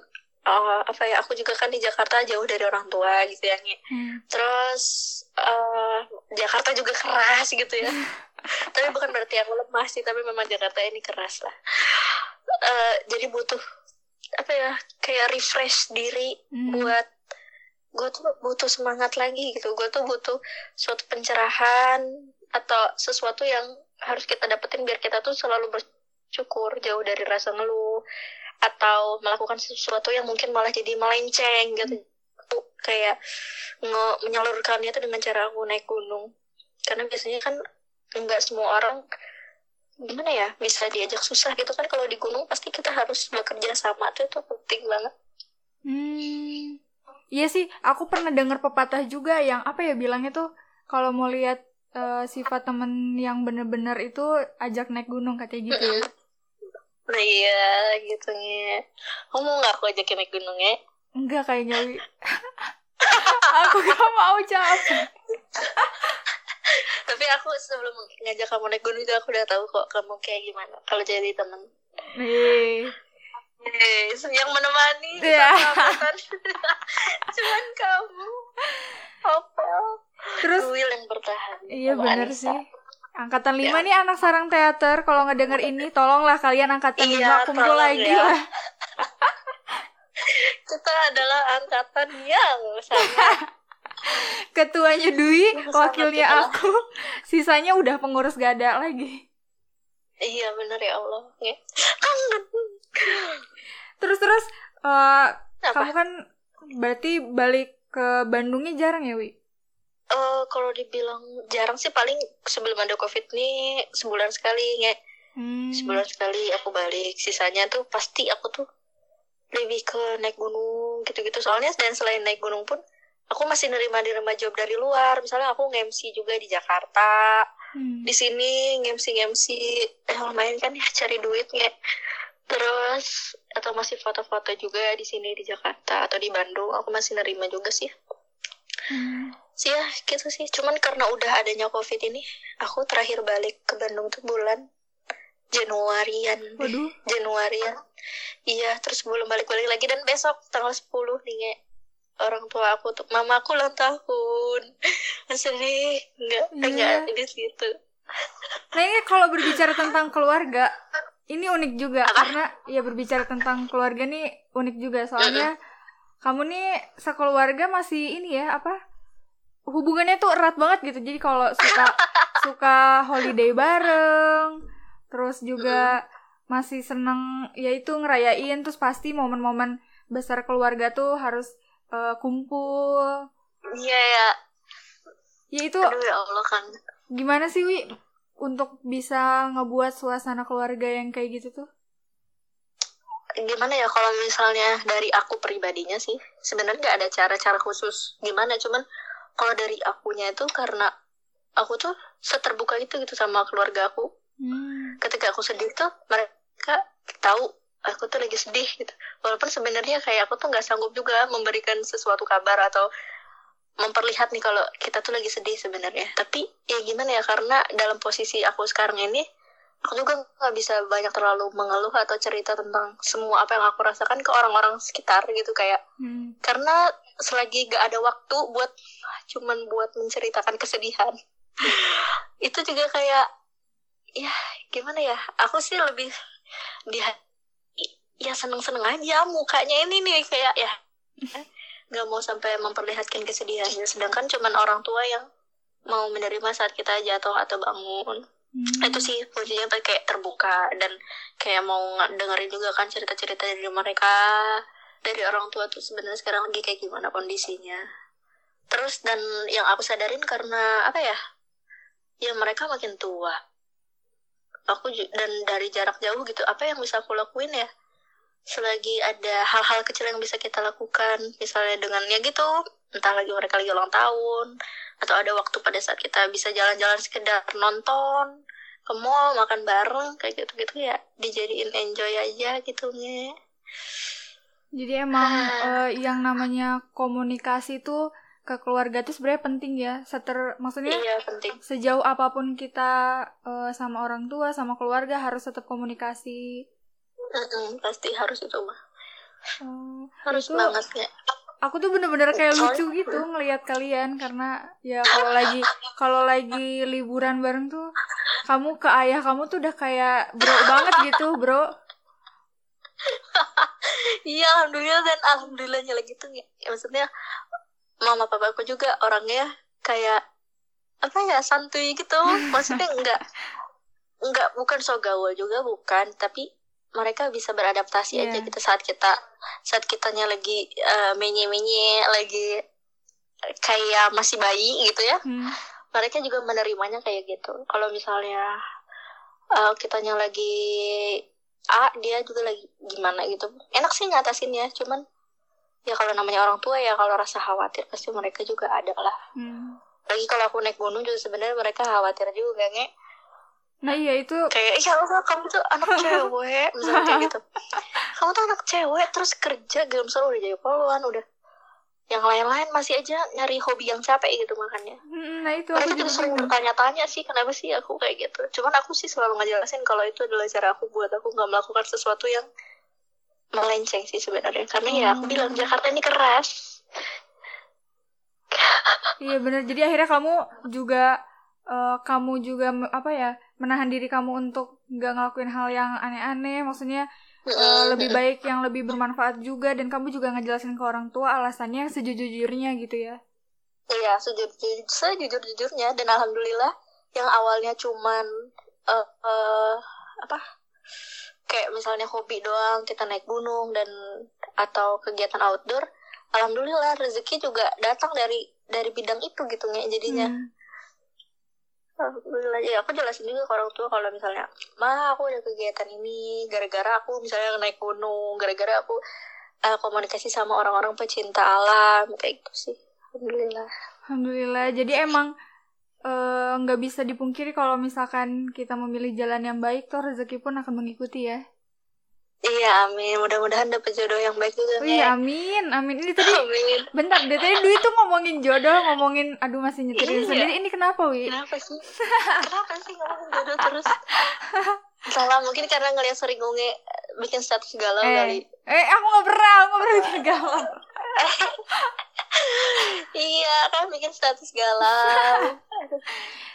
eh, apa ya aku juga kan di Jakarta jauh dari orang tua gitu ya. Hmm. terus eh, Jakarta juga keras gitu ya tapi bukan berarti aku lemah sih tapi memang Jakarta ini keras lah Eh, jadi butuh apa ya kayak refresh diri Hmm. buat gue tuh butuh semangat lagi gitu gue tuh butuh suatu pencerahan atau sesuatu yang harus kita dapetin biar kita tuh selalu bersyukur jauh dari rasa ngeluh atau melakukan sesuatu yang mungkin malah jadi melenceng gitu. Kayak nge menyalurkannya tuh dengan cara aku naik gunung. Karena biasanya kan nggak semua orang gimana ya bisa diajak susah gitu kan. Kalau di gunung pasti kita harus bekerja sama tuh itu penting banget. Hmm. Iya sih, aku pernah dengar pepatah juga yang apa ya bilangnya tuh kalau mau lihat eh, sifat temen yang bener-bener itu ajak naik gunung katanya gitu. Ya. Nah iya gitu ya. Kamu nggak aku ajakin naik gunung ya? Enggak kayaknya Wi. aku gak mau capek. Tapi aku sebelum ngajak kamu naik gunung itu aku udah tahu kok kamu kayak gimana kalau jadi temen. Nih. Eh, yang menemani sahabatan. Cuman kamu. Apa? Terus Will yang bertahan. iya Anissa. sih. Angkatan 5 Ya. nih anak sarang teater. Kalau ngedenger ini tolonglah kalian angkatan Iya, 5 kumpul lagi ya. lah. Kita adalah angkatan yang sangat Ketuanya Dwi, wakilnya aku. Sisanya udah pengurus gak ada lagi. Iya bener ya Allah. Ya. Kangen. Terus terus Apa? kamu kan berarti balik ke Bandungnya jarang ya, Wi? Eh, kalau dibilang jarang sih paling sebelum ada covid nih sebulan sekali nge. Hmm. sebulan sekali aku balik. Sisanya tuh pasti aku tuh lebih ke naik gunung gitu-gitu. Soalnya dan selain naik gunung pun aku masih nerima nerima job dari luar. Misalnya aku nge-MC juga di Jakarta. Hmm. di sini nge-MC nge-MC eh lumayan kan ya cari duit nge. Terus atau masih foto-foto juga di sini di Jakarta atau di Bandung. Aku masih nerima juga sih. Hmm. Sih ya gitu sih. Cuman karena udah adanya covid ini aku terakhir balik ke Bandung tuh bulan Januarian Waduh. Januarian. Iya terus belum balik-balik lagi. Dan besok tanggal 10 nih orang tua aku tuh mama aku ulang tahun. Sedih enggak Iya. enggak di situ Nah ini kalau berbicara tentang keluarga, ini unik juga. Karena ya berbicara tentang keluarga nih unik juga. Soalnya kamu nih sekeluarga masih ini ya apa hubungannya tuh erat banget gitu. Jadi kalau suka suka holiday bareng, terus juga masih seneng ya itu ngerayain terus pasti momen-momen besar keluarga tuh harus eh, kumpul. iya ya Ya itu aduh ya Allah kan Gimana sih Wi untuk bisa ngebuat suasana keluarga yang kayak gitu tuh? gimana ya kalau misalnya dari aku pribadinya sih sebenarnya nggak ada cara-cara khusus gimana cuman kalau dari akunya itu karena aku tuh seterbuka itu gitu sama keluarga aku. Hmm. ketika aku sedih tuh mereka tahu aku tuh lagi sedih gitu. Walaupun sebenarnya kayak aku tuh nggak sanggup juga memberikan sesuatu kabar atau memperlihat nih kalau kita tuh lagi sedih sebenarnya. Tapi ya gimana ya karena dalam posisi aku sekarang ini aku juga nggak bisa banyak terlalu mengeluh atau cerita tentang semua apa yang aku rasakan ke orang-orang sekitar gitu kayak Hmm. karena selagi gak ada waktu buat cuman buat menceritakan kesedihan. Itu juga kayak ya gimana ya aku sih lebih di ya seneng-seneng aja mukanya ini nih kayak ya nggak mau sampai memperlihatkan kesedihannya. Sedangkan cuman orang tua yang mau menerima saat kita jatuh atau bangun hmm. itu sih kuncinya kayak terbuka dan kayak mau dengerin juga kan cerita-cerita dari mereka dari orang tua tuh sebenarnya sekarang lagi kayak gimana kondisinya. Terus dan yang aku sadarin karena apa ya ya mereka makin tua. Aku dan dari jarak jauh gitu apa yang bisa aku lakuin ya? Selagi ada hal-hal kecil yang bisa kita lakukan misalnya dengannya gitu entah lagi mereka lagi ulang tahun atau ada waktu pada saat kita bisa jalan-jalan sekedar nonton ke mall makan bareng kayak gitu-gitu ya dijadiin enjoy aja gitu nih jadi emang uh, yang namanya komunikasi tuh ke keluarga tuh sebenarnya penting ya seter maksudnya iya, penting. sejauh apa pun kita uh, sama orang tua sama keluarga harus tetap komunikasi. Mm-mm, pasti harus itu mah uh, harus itu, banget ya aku tuh bener-bener kayak lucu gitu ngelihat kalian karena ya kalau lagi kalau lagi liburan bareng tuh kamu ke ayah kamu tuh udah kayak bro banget gitu bro. Iya alhamdulillah dan alhamdulillahnya lagi tuh ya maksudnya mama papaku juga orangnya kayak apa ya santuy gitu. Maksudnya enggak enggak bukan so gaul juga bukan. Tapi mereka bisa beradaptasi yeah. aja gitu saat kita saat kitanya lagi uh, menye-menye lagi kayak masih bayi gitu ya hmm. mereka juga menerimanya kayak gitu kalau misalnya uh, kitanya lagi A dia juga lagi gimana gitu enak sih ngatasinnya cuman ya kalau namanya orang tua ya kalau rasa khawatir pasti mereka juga ada lah hmm. lagi kalau aku naik gunung juga sebenarnya mereka khawatir juga nge nah iya itu kayak ya Allah kamu tuh anak cewek misalnya kayak gitu. Kamu tuh anak cewek terus kerja gelem seru udah jadi poluan udah yang lain-lain masih aja nyari hobi yang capek gitu makanya hmm, nah itu mereka juga sering bertanya-tanya sih kenapa sih aku kayak gitu? Cuman aku sih selalu ngejelasin kalau itu adalah cara aku buat aku nggak melakukan sesuatu yang melenceng sih sebenarnya. Karena ya aku bilang hmm. Jakarta ini keras. Iya benar jadi akhirnya kamu juga uh, kamu juga apa ya menahan diri kamu untuk nggak ngelakuin hal yang aneh-aneh. Maksudnya uh, lebih baik yang lebih bermanfaat juga. Dan kamu juga ngejelasin ke orang tua alasannya sejujur-jujurnya gitu ya. Iya sejujur sejujur-jujurnya. Dan alhamdulillah yang awalnya cuman uh, uh, apa kayak misalnya hobi doang kita naik gunung dan atau kegiatan outdoor alhamdulillah rezeki juga datang dari dari bidang itu gitu nih jadinya. Hmm. Alhamdulillah. Ya aku jelasin juga ke orang tua kalau misalnya mah aku ada kegiatan ini gara-gara aku misalnya naik gunung gara-gara aku uh, komunikasi sama orang-orang pecinta alam kayak gitu sih. Alhamdulillah. Alhamdulillah. Jadi emang Eh, nggak uh, bisa dipungkiri kalau misalkan kita memilih jalan yang baik tuh rezeki pun akan mengikuti ya Iya, amin. Mudah-mudahan dapet jodoh yang baik juga. Oh, iya, amin. Amin. Ini tadi amin. bentar deh tadi Dwi tuh ngomongin jodoh, ngomongin aduh masih nyetirin iya. sendiri. Ini kenapa, Wi? Kenapa sih? kenapa sih ngomongin jodoh terus? Salah mungkin karena ngeliat sering nge bikin status galau eh, kali. Eh, aku gak pernah, aku gak pernah bikin galau. iya kan bikin status galau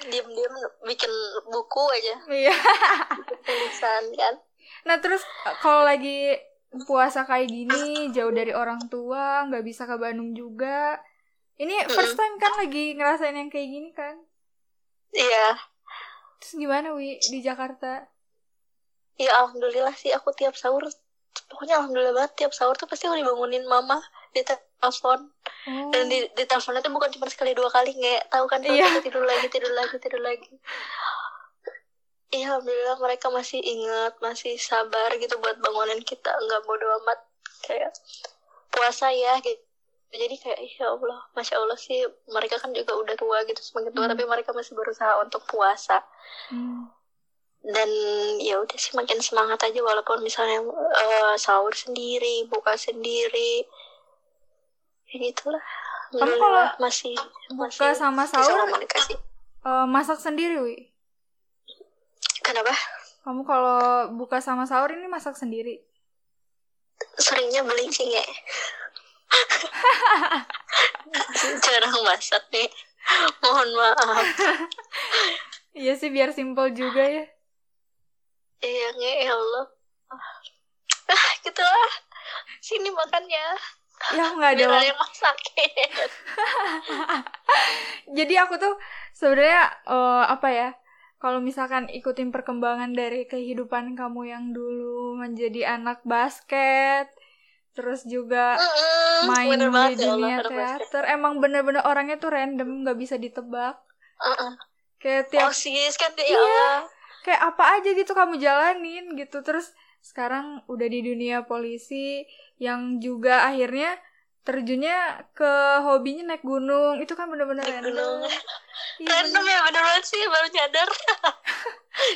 diem-diem bikin buku aja iya tulisan kan nah terus kalau lagi puasa kayak gini jauh dari orang tua nggak bisa ke Bandung juga ini first time kan lagi ngerasain yang kayak gini kan? Iya. Terus gimana wi di Jakarta? Ya alhamdulillah sih aku tiap sahur pokoknya alhamdulillah banget tiap sahur tuh pasti aku dibangunin mama di telepon oh. dan di, di teleponnya tuh bukan cuma sekali dua kali nggak tahu kan yeah. tidur lagi tidur lagi tidur lagi Iya, alhamdulillah mereka masih ingat, masih sabar gitu buat bangunin kita, nggak bodo amat kayak puasa ya gitu. Jadi kayak ya Allah, masya Allah sih mereka kan juga udah tua gitu semakin tua, hmm. tapi mereka masih berusaha untuk puasa. Hmm. Dan ya udah sih makin semangat aja walaupun misalnya uh, sahur sendiri, buka sendiri, ya gitulah kamu kalau masih buka masih sama sahur uh, masak sendiri wi kenapa kamu kalau buka sama sahur ini masak sendiri. Seringnya beli sih ya. Jarang masak nih mohon maaf. Iya sih biar simpel juga ya. Iya nge ya Allah. Ah gitulah. Sini makannya. Ya nggak ada waktu. yang masakin Jadi aku tuh sebenarnya eh, apa ya? Kalau misalkan ikutin perkembangan dari kehidupan kamu yang dulu menjadi anak basket, terus juga Mm-mm, main bener di ya Allah dunia basket. teater, emang bener-bener orangnya tuh random, nggak bisa ditebak. Mm-mm. Kayak tiap osis kan ya Iya. Kayak apa aja gitu kamu jalanin gitu terus sekarang udah di dunia polisi yang juga akhirnya terjunnya ke hobinya naik gunung. Itu kan bener-bener Naik random. gunung. Iya, random bener. ya bener banget sih baru nyadar.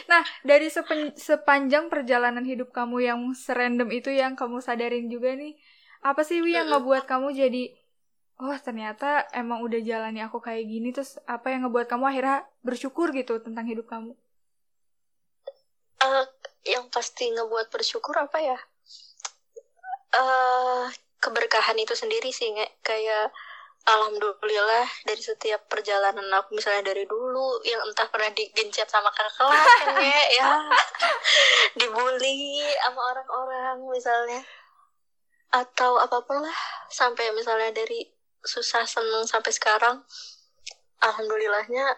Nah dari sepen- sepanjang perjalanan hidup kamu yang serandom itu yang kamu sadarin juga nih apa sih Wi yang ngebuat kamu jadi oh ternyata emang udah jalani aku kayak gini terus apa yang ngebuat kamu akhirnya bersyukur gitu tentang hidup kamu? Eh, yang pasti ngebuat bersyukur apa ya? Eh keberkahan itu sendiri sih nge. kayak alhamdulillah dari setiap perjalanan aku misalnya dari dulu yang entah pernah digencet sama kakak kelas kan Nge, ya. Dibully sama orang-orang misalnya. Atau apa pun lah sampai misalnya dari susah seneng sampai sekarang alhamdulillahnya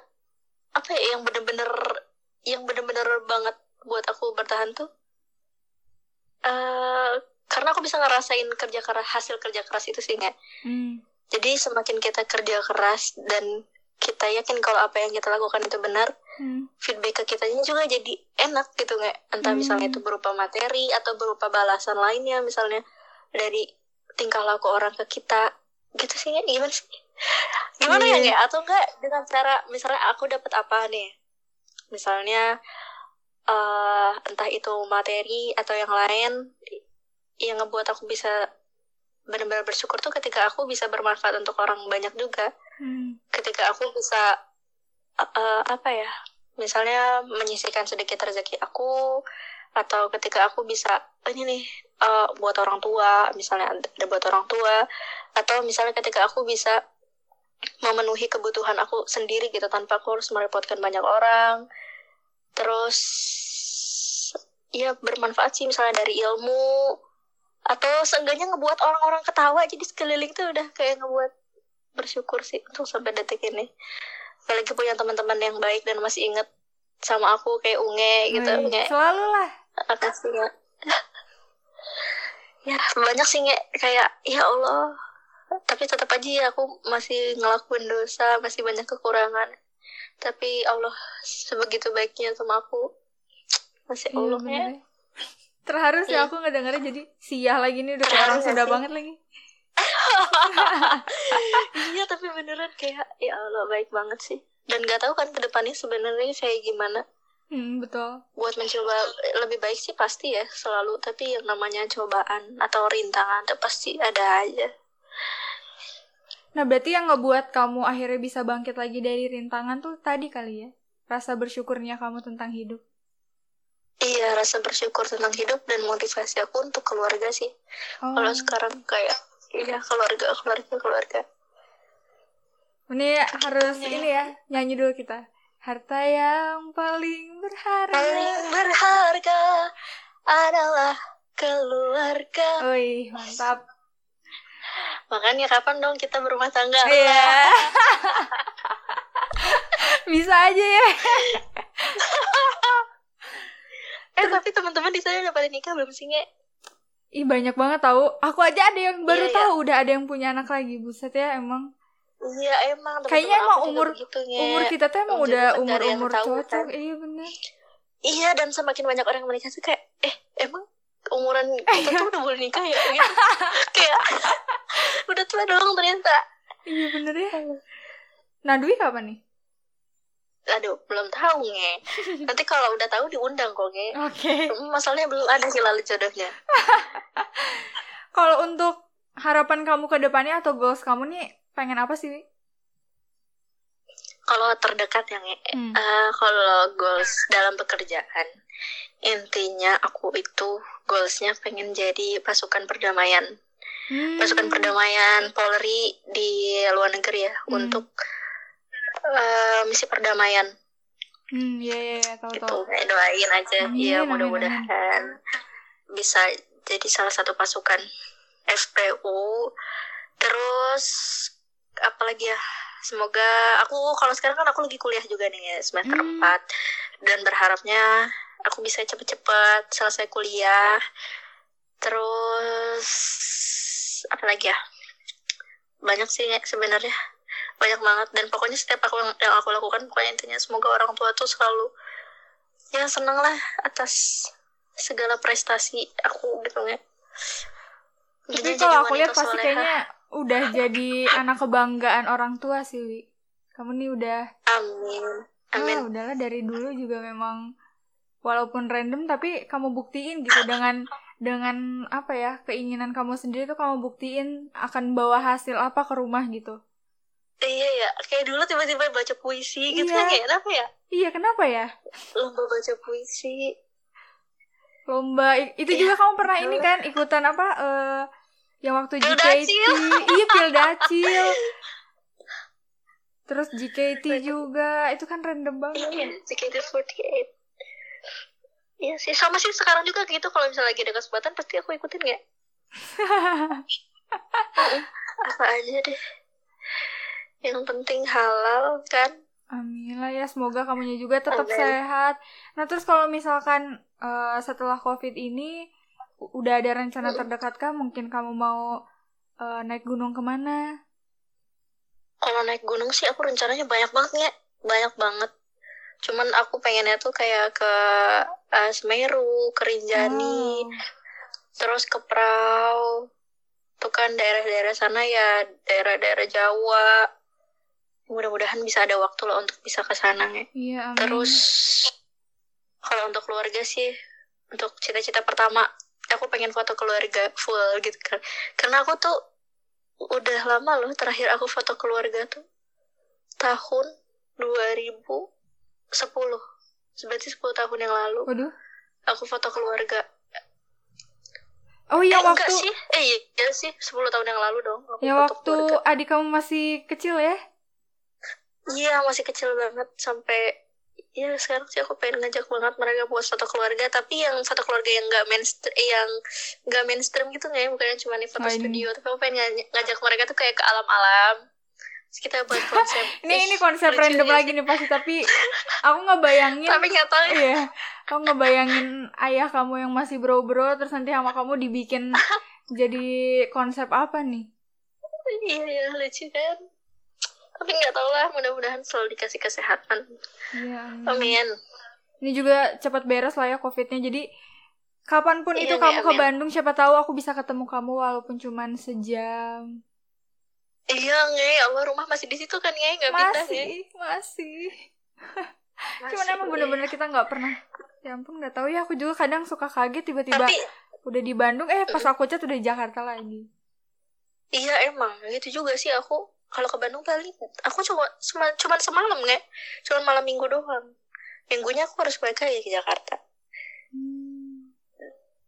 apa ya yang bener-bener yang bener-bener banget buat aku bertahan tuh eh karena aku bisa ngerasain kerja keras hasil kerja keras itu sih nggak hmm. jadi semakin kita kerja keras dan kita yakin kalau apa yang kita lakukan itu benar Hmm. feedback ke kitanya juga jadi enak gitu nggak entah Hmm. misalnya itu berupa materi atau berupa balasan lainnya misalnya dari tingkah laku orang ke kita gitu sih Nge. gimana sih gimana Iya. ya nggak atau enggak dengan cara misalnya aku dapat apa nih misalnya eh entah itu materi atau yang lain yang ngebuat aku bisa benar-benar bersyukur tuh ketika aku bisa bermanfaat untuk orang banyak juga Hmm. ketika aku bisa uh, uh, apa ya misalnya menyisihkan sedikit rezeki aku atau ketika aku bisa "Oh, ini nih uh, buat orang tua misalnya ada buat orang tua atau misalnya ketika aku bisa memenuhi kebutuhan aku sendiri gitu tanpa aku harus merepotkan banyak orang terus ya bermanfaat sih misalnya dari ilmu atau seenggaknya ngebuat orang-orang ketawa. Jadi sekeliling tuh udah kayak ngebuat bersyukur sih untuk sampai detik ini. Apalagi punya teman-teman yang baik dan masih inget sama aku kayak Unge gitu. Wih, Unge selalu lah. makasih ya ya banyak sih Nge. kayak ya Allah. Tapi tetap aja ya aku masih ngelakuin dosa masih banyak kekurangan. Tapi Allah sebegitu baiknya sama aku. Masih Iya, Allah bener. ya ya. Terharu sih Iya. aku ngedengarnya jadi siah lagi nih udah kayak orang Sunda banget lagi. Iya tapi beneran kayak ya Allah baik banget sih. Dan gak tahu kan ke depannya sebenarnya kayak gimana. Hmm, betul. Buat mencoba lebih baik sih pasti ya selalu. Tapi yang namanya cobaan atau rintangan itu pasti ada aja. Nah berarti yang ngebuat kamu akhirnya bisa bangkit lagi dari rintangan tuh tadi kali ya? Rasa bersyukurnya kamu tentang hidup iya rasa bersyukur tentang hidup dan motivasi aku untuk keluarga sih. Oh. kalau sekarang kayak iya keluarga keluarga keluarga. Ini harus ini ya nyanyi dulu kita. Harta yang paling berharga. Paling berharga adalah keluarga. Wih, mantap. Makanya kapan dong kita berumah tangga? Iya. Bisa aja ya. eh tapi teman-teman di sana udah pada nikah belum sih Nge? Ih banyak banget tahu. Aku aja ada yang baru Iya, iya. tahu udah ada yang punya anak lagi. Buset ya emang. Iya emang Kayaknya emang umur- begitu. Umur kita tuh emang udah umur umur cocok. kan? Iya bener. Iya dan semakin banyak orang yang menikah tuh kayak eh emang umuran kita tuh udah boleh nikah ya gitu. kayak udah tua dong ternyata. Iya bener ya. Nah Dwi kapan nih? Aduh belum tahu nge. Nanti kalau udah tahu diundang kok nge. Oke. Masalahnya belum ada sih lalu jodohnya. Kalau untuk harapan kamu ke depannya atau goals kamu nih pengen apa sih? Kalau terdekat yang. Hmm. Eh, kalau goals dalam pekerjaan intinya aku itu goalsnya pengen jadi pasukan perdamaian Hmm. pasukan perdamaian Polri di luar negeri ya Hmm. untuk eh, misi perdamaian. Hmm, iya iya iya, tahu gitu tahu. Kayak doain aja. Ya amin, mudah-mudahan bisa jadi salah satu pasukan FPU terus apalagi ya? Semoga aku kalau sekarang kan aku lagi kuliah juga nih ya semester Hmm. 4 dan berharapnya aku bisa cepet-cepet selesai kuliah. Terus apa lagi ya? Banyak sih ya sebenarnya banyak banget dan pokoknya setiap aku yang, yang aku lakukan pokoknya intinya semoga orang tua tuh selalu ya senang lah atas segala prestasi aku gitu ya Tapi Jadi kalau aku lihat pasti soleha. kayaknya udah jadi anak kebanggaan orang tua sih, Wi. Kamu nih udah amin amin Ah, udahlah dari dulu juga memang walaupun random tapi kamu buktiin gitu dengan dengan apa ya keinginan kamu sendiri tuh kamu buktiin akan bawa hasil apa ke rumah gitu. Iya ya kayak dulu tiba-tiba baca puisi gitu Iya. kan ya kenapa ya? Iya kenapa ya? lomba baca puisi. Lomba. Itu Iya. juga kamu pernah ini kan ikutan apa eh yang waktu JKT iya Pildacil terus JKT juga. Itu kan random banget. Iya JKT48 Iya sih sama sih sekarang juga gitu. Kalau misalnya lagi ada kesempatan pasti aku ikutin ya apa aja deh yang penting halal kan Amin lah ya, semoga kamunya juga tetap Amin. sehat. Nah terus kalau misalkan eh, setelah COVID ini udah ada rencana Mm. terdekat kah? Mungkin kamu mau eh, naik gunung ke mana? kalau naik gunung sih aku rencananya banyak banget ya banyak banget cuman aku pengennya tuh kayak ke eh, Semeru ke Rinjani Wow. terus ke Prau tuh kan daerah-daerah sana ya daerah-daerah Jawa mudah-mudahan bisa ada waktu lah untuk bisa ke sana ya Iya, amin. terus kalau untuk keluarga sih untuk cita-cita pertama aku pengen foto keluarga full gitu kan karena aku tuh udah lama loh terakhir aku foto keluarga tuh tahun 2010 berarti 10 tahun yang lalu Waduh. aku foto keluarga Oh iya eh, waktu sih eh iya, iya sih 10 tahun yang lalu dong aku ya foto waktu keluarga. adik kamu masih kecil ya? Iya masih kecil banget sampai ya sekarang sih aku pengen ngajak banget mereka buat foto keluarga tapi yang foto keluarga yang nggak mainstream eh, yang nggak mainstream gitu nggak ya? Bukannya cuma nih foto studio tapi aku pengen ngaj- ngajak mereka tuh kayak ke alam-alam. Terus kita buat konsep Ini ini konsep random ya lagi nih pasti tapi aku nggak bayangin. tapi nggak tahu ya. Iya, kamu ngebayangin ayah kamu yang masih bro-bro terus nanti sama kamu dibikin jadi konsep apa nih? iya iya lucu kan tapi nggak tahu lah mudah-mudahan selalu dikasih kesehatan Iya. amin. amin Ini juga cepat beres lah ya covidnya. Jadi kapan pun Iya, itu nih, kamu ke amin. Bandung, siapa tahu aku bisa ketemu kamu walaupun cuman sejam. iya nge ya Allah rumah masih di situ kan nge nggak pindah nge Masih, masih. Cuman emang bener-bener kita nggak pernah. Ya ampun nggak tahu ya. Aku juga kadang suka kaget tiba-tiba tapi udah di Bandung, eh pas aku chat udah di Jakarta lagi. Iya emang gitu juga sih aku kalau ke Bandung paling aku cuma cuma cuman semalam nggak cuman malam minggu doang minggunya aku harus balik lagi ke Jakarta Hmm.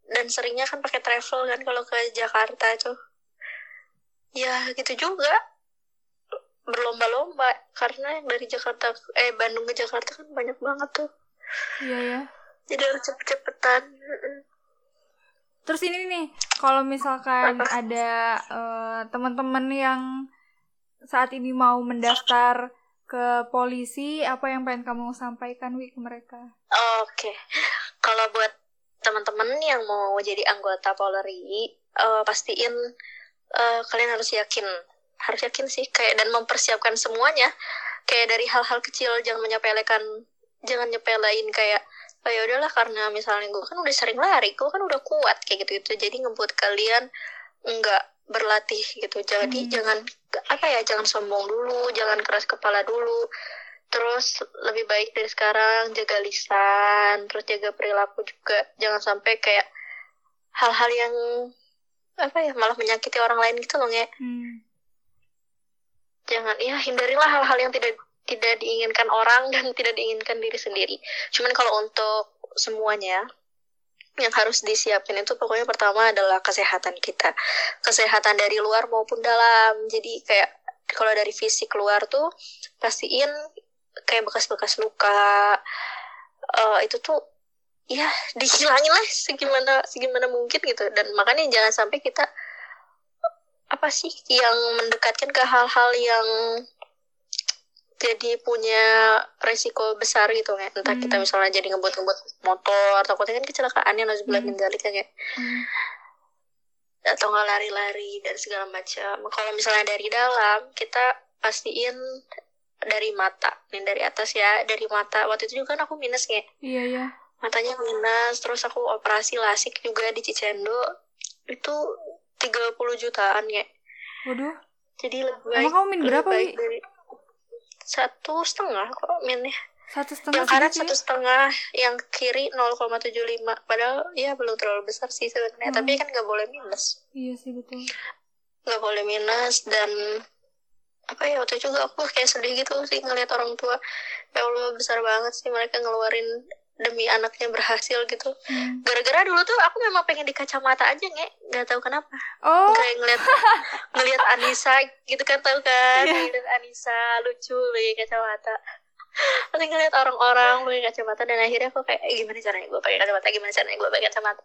dan seringnya kan pakai travel kan kalau ke Jakarta itu ya gitu juga berlomba-lomba karena dari Jakarta eh Bandung ke Jakarta kan banyak banget tuh Iya ya. jadi harus cepet-cepetan. Terus ini nih, kalau misalkan Apa? ada eh, teman-teman yang saat ini mau mendaftar ke polisi, apa yang pengen kamu sampaikan Wi ke mereka? Oke, kalau buat teman-teman yang mau jadi anggota Polri, eh, pastiin eh, kalian harus yakin, harus yakin sih, kayak dan mempersiapkan semuanya, kayak dari hal-hal kecil, jangan menyepelekan, jangan nyepelein kayak, oh ya udahlah karena misalnya gue kan udah sering lari, gue kan udah kuat kayak gitu gitu, jadi ngebuat kalian nggak berlatih gitu, jadi Hmm. jangan apa ya, jangan sombong dulu, jangan keras kepala dulu, terus lebih baik dari sekarang jaga lisan terus jaga perilaku juga. Jangan sampai kayak hal-hal yang apa ya malah menyakiti orang lain gitu loh nge. Hmm. jangan ya hindarilah hal-hal yang tidak tidak diinginkan orang dan tidak diinginkan diri sendiri. Cuman kalau untuk semuanya yang harus disiapin itu pokoknya pertama adalah kesehatan kita. Kesehatan dari luar maupun dalam. Jadi kayak kalau dari fisik luar tuh pastiin kayak bekas-bekas luka eh, itu tuh ya dihilangin lah segimana segimana mungkin gitu. Dan makanya jangan sampai kita apa sih yang mendekatkan ke hal-hal yang jadi punya resiko besar gitu kan entah Hmm. kita misalnya jadi ngebut-ngebut motor takutnya kan kecelakaan yang harus Hmm. min kan ya Hmm. atau nggak lari-lari dan segala macam kalau misalnya dari dalam kita pastiin dari mata nih dari atas ya dari mata waktu itu juga kan aku minus ya Iya ya. matanya minus terus aku operasi lasik juga di Cicendo itu 30 jutaan ya Waduh. jadi lebih baik Emang kamu min lebih berapa, baik Wi? dari satu setengah kok minnya Satu setengah yang kanan satu setengah yang kiri 0,75 padahal ya belum terlalu besar sih sebenarnya. Hmm. tapi kan nggak boleh minus. Iya sih betul. nggak boleh minus dan apa ya waktu juga aku kayak sedih gitu sih ngeliat orang tua. Ya Allah besar banget sih mereka ngeluarin demi anaknya berhasil gitu. Hmm. gara-gara dulu tuh aku memang pengen di kacamata aja nggak nggak tahu kenapa. Oh, kayak ngeliat ngeliat Anissa gitu kan tahu kan? Iya. ngeliat Anissa lucu pakai kacamata. Nanti ngeliat orang-orang pakai kacamata dan akhirnya aku kayak "Eh, gimana caranya gue pakai kacamata? Gimana caranya gue pakai kacamata?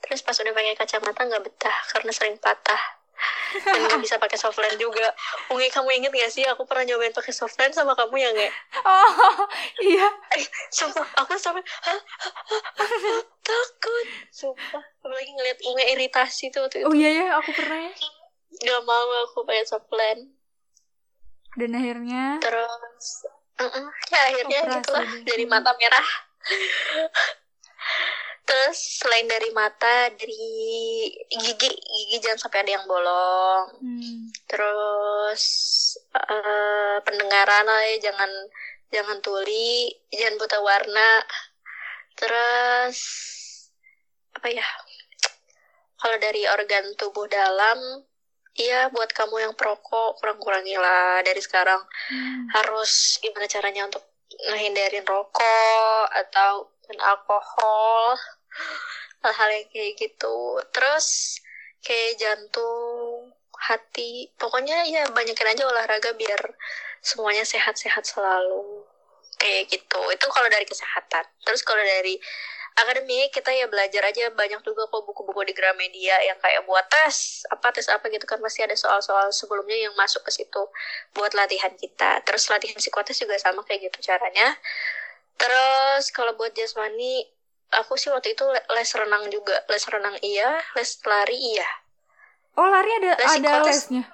Terus pas udah pakai kacamata nggak betah karena sering patah dan nggak bisa pakai softland juga Ungi kamu inget gak sih aku pernah nyobain pakai softland sama kamu ya nggak oh, iya. sumpah aku sampai "Hah? Hah? Hah? takut sumpah apalagi ngeliat Ungi iritasi tuh waktu itu Oh iya ya, aku pernah ya. nggak mau aku pakai softland Dan akhirnya terus mm-mm, ya akhirnya Operasi gitulah dari mata merah terus selain dari mata dari gigi. Gigi jangan sampai ada yang bolong. Hmm, terus eh, pendengaran lah ya jangan jangan tuli. Jangan buta warna. Terus apa ya? Kalau dari organ tubuh dalam Iya, buat kamu yang perokok, kurang-kurangilah dari sekarang. Hmm. harus gimana caranya untuk ngehindarin rokok atau dan alkohol hal-hal yang kayak gitu. Terus kayak jantung hati pokoknya ya banyakin aja olahraga biar semuanya sehat-sehat selalu. Kayak gitu. Itu kalau dari kesehatan. Terus kalau dari akademik kita ya belajar aja banyak juga kok buku-buku di Gramedia yang kayak buat tes apa tes apa gitu kan. Masih ada soal-soal sebelumnya yang masuk ke situ buat latihan kita. Terus latihan psikotes juga sama kayak gitu caranya terus kalau buat jasmani aku sih waktu itu le- les renang juga. Les renang iya les lari iya. Oh, lari ada Les ada lesnya.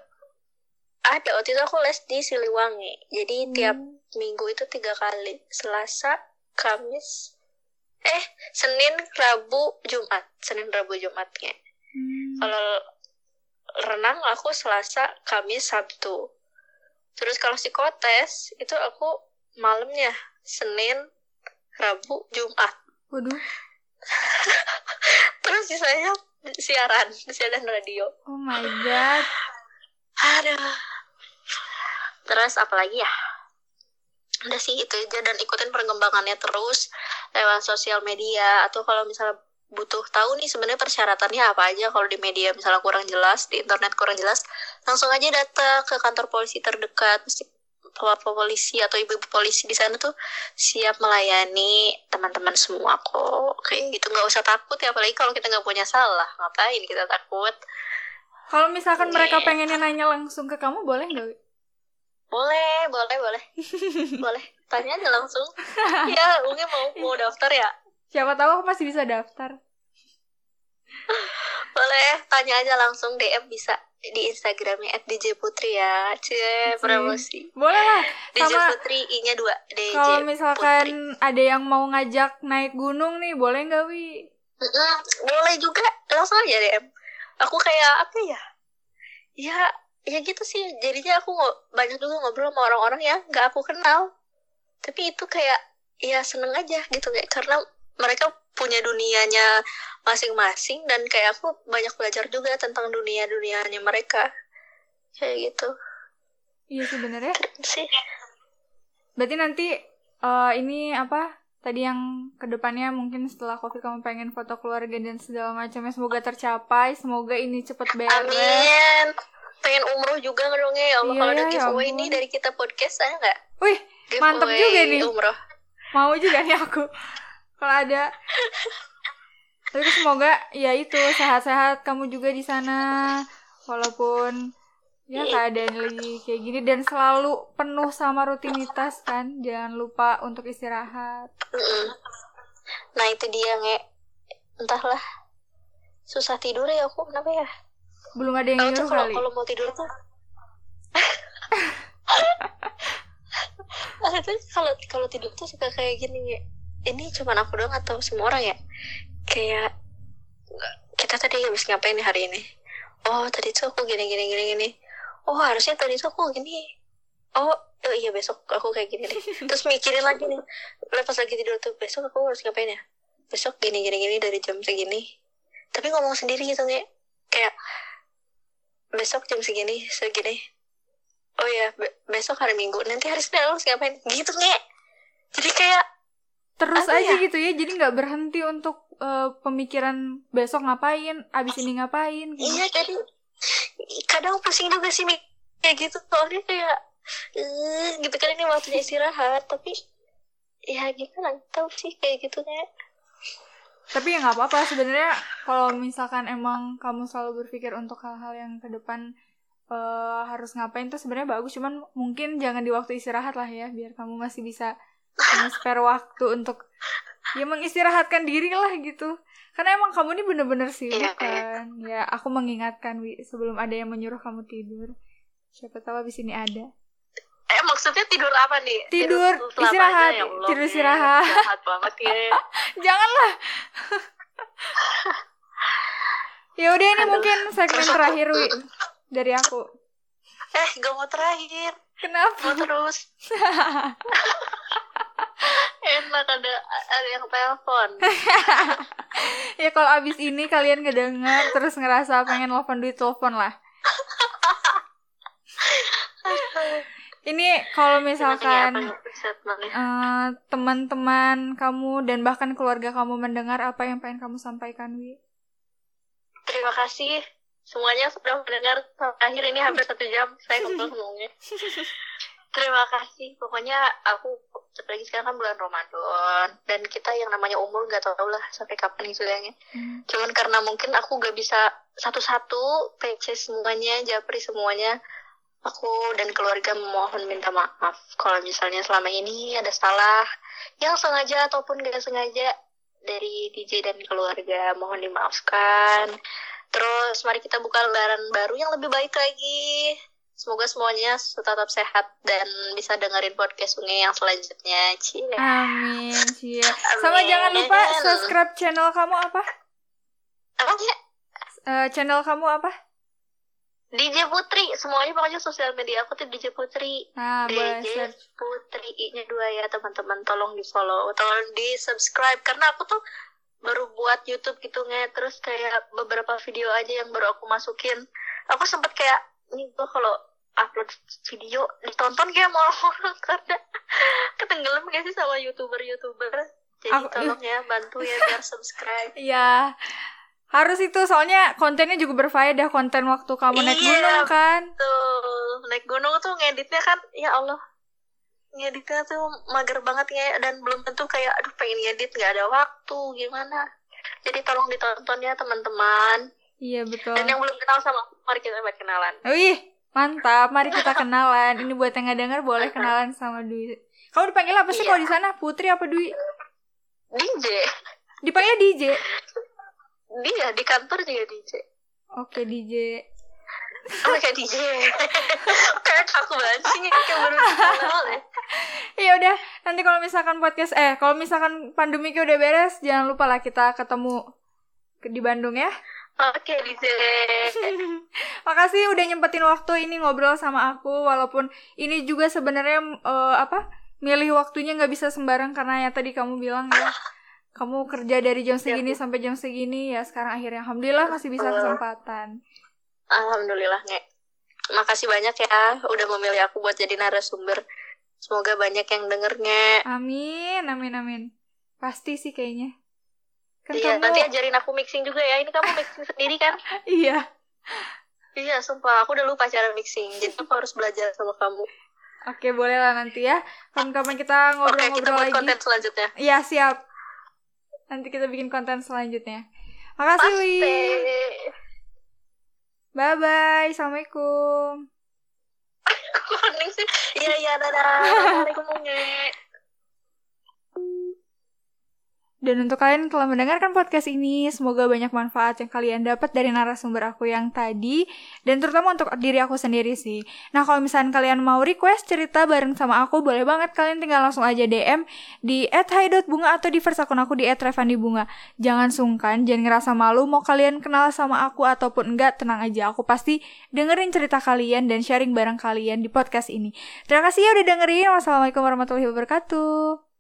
ada waktu itu aku les di Siliwangi. Jadi tiap Hmm. minggu itu tiga kali. Selasa Kamis eh Senin Rabu Jumat. Senin Rabu Jumatnya. Hmm. kalau renang aku Selasa Kamis Sabtu. Terus kalau psikotes itu aku malamnya Senin Rabu Jumat. Waduh. terus sisanya siaran siaran radio. Oh my god. aduh. Terus apa lagi ya? Udah sih itu aja. Dan ikutin perkembangannya terus lewat sosial media. Atau kalau misalnya butuh tahu nih sebenarnya persyaratannya apa aja. Kalau di media misalnya kurang jelas di internet kurang jelas langsung aja datang ke kantor polisi terdekat bapak polisi atau ibu-ibu polisi di sana tuh siap melayani teman-teman semua kok. Kayak gitu nggak usah takut ya apalagi kalau kita nggak punya salah ngapain kita takut? Kalau misalkan mereka pengennya nanya langsung ke kamu, boleh nggak? Boleh boleh boleh. Boleh. Tanya aja langsung. Ya mungkin mau mau daftar ya. Siapa tahu aku masih bisa daftar. boleh tanya aja langsung DM bisa di Instagramnya @djputri ya cie promosi Boleh lah. DJ Sama Putri I-nya dua DJ kalau Putri. misalkan ada yang mau ngajak naik gunung nih, boleh nggak, Wi? Boleh juga langsung aja DM aku kayak apa ya ya ya gitu sih jadinya aku banyak juga ngobrol sama orang-orang yang nggak aku kenal tapi itu kayak ya seneng aja gitu kayak karena mereka punya dunianya masing-masing dan kayak aku banyak belajar juga tentang dunia dunianya mereka kayak gitu Iya sebenarnya. sih Berarti nanti eh, ini apa? Tadi yang ke depannya mungkin setelah covid kamu pengen foto keluarga dan segala macamnya semoga tercapai, semoga ini cepet beres. amin pengen umroh juga dong ya Allah Iya kalau ada ya, ya giveaway nih dari kita podcast saya nggak Wih, Mantep juga nih. umroh mau juga nih aku kalau ada. Tapi semoga ya itu sehat-sehat kamu juga di sana. walaupun ya keadaan lagi kayak gini dan selalu penuh sama rutinitas kan jangan lupa untuk istirahat. Nah itu dia nge entahlah susah tidur ya aku kenapa ya? belum ada yang nyuruh kali kalau mau tidur tuh kalau kalau tidur tuh suka kayak gini Nge. Ini cuman aku doang atau semua orang ya? Kayak kita tadi habis ngapain nih hari ini? Oh tadi tuh aku gini gini gini gini. Oh harusnya tadi tuh aku gini. Oh, oh iya besok aku kayak gini deh. Terus mikirin lagi nih. Lepas lagi tidur tuh besok aku harus ngapain ya? Besok gini gini gini dari jam segini. Tapi ngomong sendiri gitu nge. Kayak besok jam segini segini oh ya be- besok hari minggu nanti hari senin harus ngapain gitu nge jadi kayak terus Apa aja ya? gitu ya jadi nggak berhenti untuk eh, pemikiran besok ngapain abis ini ngapain gitu. iya jadi kadang pusing juga sih kayak gitu soalnya kayak eh, gitu kan ini waktunya istirahat. Tapi ya gimana tahu sih kayak gitu nge tapi ya nggak apa-apa sebenarnya kalau misalkan emang kamu selalu berpikir untuk hal-hal yang ke depan eh, harus ngapain tuh sebenarnya bagus. Cuman mungkin jangan di waktu istirahat lah ya biar kamu masih bisa punya spare waktu untuk ya mengistirahatkan diri lah gitu. Karena emang kamu ini bener-bener sibuk Iya, iya. kan. Ya aku mengingatkan Wi sebelum ada yang menyuruh kamu tidur. Siapa tahu abis ini ada. Eh maksudnya tidur apa nih? Tidur, selamanya, istirahat, ya Allah, tidur istirahat. jahat banget ya janganlah. Ya udah ini Aduh. mungkin segmen terakhir Wi dari aku. Eh gak mau terakhir. Kenapa? Mau terus enak ada ada yang telepon. Ya kalau abis ini kalian ngedenger terus ngerasa pengen telepon duit telepon lah. Ini kalau misalkan eh, teman-teman kamu dan bahkan keluarga kamu mendengar apa yang pengen kamu sampaikan Wi? Terima kasih. Semuanya sudah mendengar. Akhir ini hampir satu jam. Saya ngobrol ngomongnya terima kasih. Pokoknya aku apalagi sekarang kan bulan Ramadan dan kita yang namanya umur nggak tahu lah sampai kapan istilahnya Hmm. cuman karena mungkin aku gak bisa satu-satu PC semuanya japri semuanya aku dan keluarga mohon minta maaf kalau misalnya selama ini ada salah yang sengaja ataupun gak sengaja dari DJ dan keluarga mohon dimaafkan. Terus mari kita buka lembaran baru yang lebih baik lagi semoga semuanya tetap sehat dan bisa dengerin podcast Sungai yang selanjutnya. Cie. amin cie. Sama Amin. jangan lupa subscribe channel kamu apa? Apa ya Eh, channel kamu apa? DJ Putri. Semuanya pokoknya sosial media aku tuh DJ Putri. Nah DJ search Putri I-nya dua ya teman-teman. Tolong di follow tolong di subscribe karena aku tuh baru buat YouTube gitu nge. Terus kayak beberapa video aja yang baru aku masukin. Aku sempet kayak nih gua kalau upload video ditonton kayak mau orang karena ketenggelam gak sih sama youtuber-youtuber jadi Aku- tolong ya bantu ya biar subscribe Iya. Harus itu soalnya kontennya juga berfaedah konten waktu kamu naik Iya. gunung kan. tuh naik gunung tuh ngeditnya kan ya Allah ngeditnya tuh mager banget ya dan belum tentu kayak aduh pengen ngedit nggak ada waktu gimana jadi tolong ditonton ya teman-teman Iya betul. dan yang belum kenal sama aku, mari kita buat kenalan Wih, mantap. Mari kita kenalan. Ini buat yang nggak dengar boleh kenalan sama Dwi. Kamu dipanggil apa sih Iya. kalau di sana? Putri apa Dwi? DJ Dipanggil DJ. dia di kantor juga DJ Oke, DJ. oh kayak DJ kayak aku banget sih kayak baru kenal ya Ya udah, nanti kalau misalkan podcast eh kalau misalkan pandemi udah beres, jangan lupa lah kita ketemu ke- di Bandung ya. Oke DJ Makasih udah nyempetin waktu ini ngobrol sama aku walaupun ini juga sebenarnya eh, apa milih waktunya nggak bisa sembarang karena ya tadi kamu bilang ya. Kamu kerja dari jam segini sampai jam segini ya sekarang akhirnya. Alhamdulillah masih bisa kesempatan. Alhamdulillah nge makasih banyak ya udah memilih aku buat jadi narasumber. Semoga banyak yang dengernya. Amin, amin, amin. Pasti sih kayaknya. Kan Iya, kamu nanti ajarin aku mixing juga ya. Ini kamu mixing sendiri kan? iya. Iya, sumpah. Aku udah lupa cara mixing. Jadi aku harus belajar sama kamu. Oke, boleh lah nanti ya. Kapan-kapan kita Oke, kita ngobrol-ngobrol buat lagi. konten selanjutnya. Iya, siap. Nanti kita bikin konten selanjutnya. Makasih, Wi. Pasti. Bye bye. Assalamualaikum. Kok hening sih? Iya iya dadah. Assalamualaikum Munge. Dan untuk kalian yang telah mendengarkan podcast ini, semoga banyak manfaat yang kalian dapat dari narasumber aku yang tadi, dan terutama untuk diri aku sendiri sih. Nah, kalau misalnya kalian mau request cerita bareng sama aku, boleh banget kalian tinggal langsung aja DM di @hai.bunga atau di first akun aku di @revandibunga. Jangan sungkan, jangan ngerasa malu mau kalian kenal sama aku ataupun enggak, tenang aja. Aku pasti dengerin cerita kalian dan sharing bareng kalian di podcast ini. Terima kasih ya udah dengerin. Wassalamualaikum warahmatullahi wabarakatuh.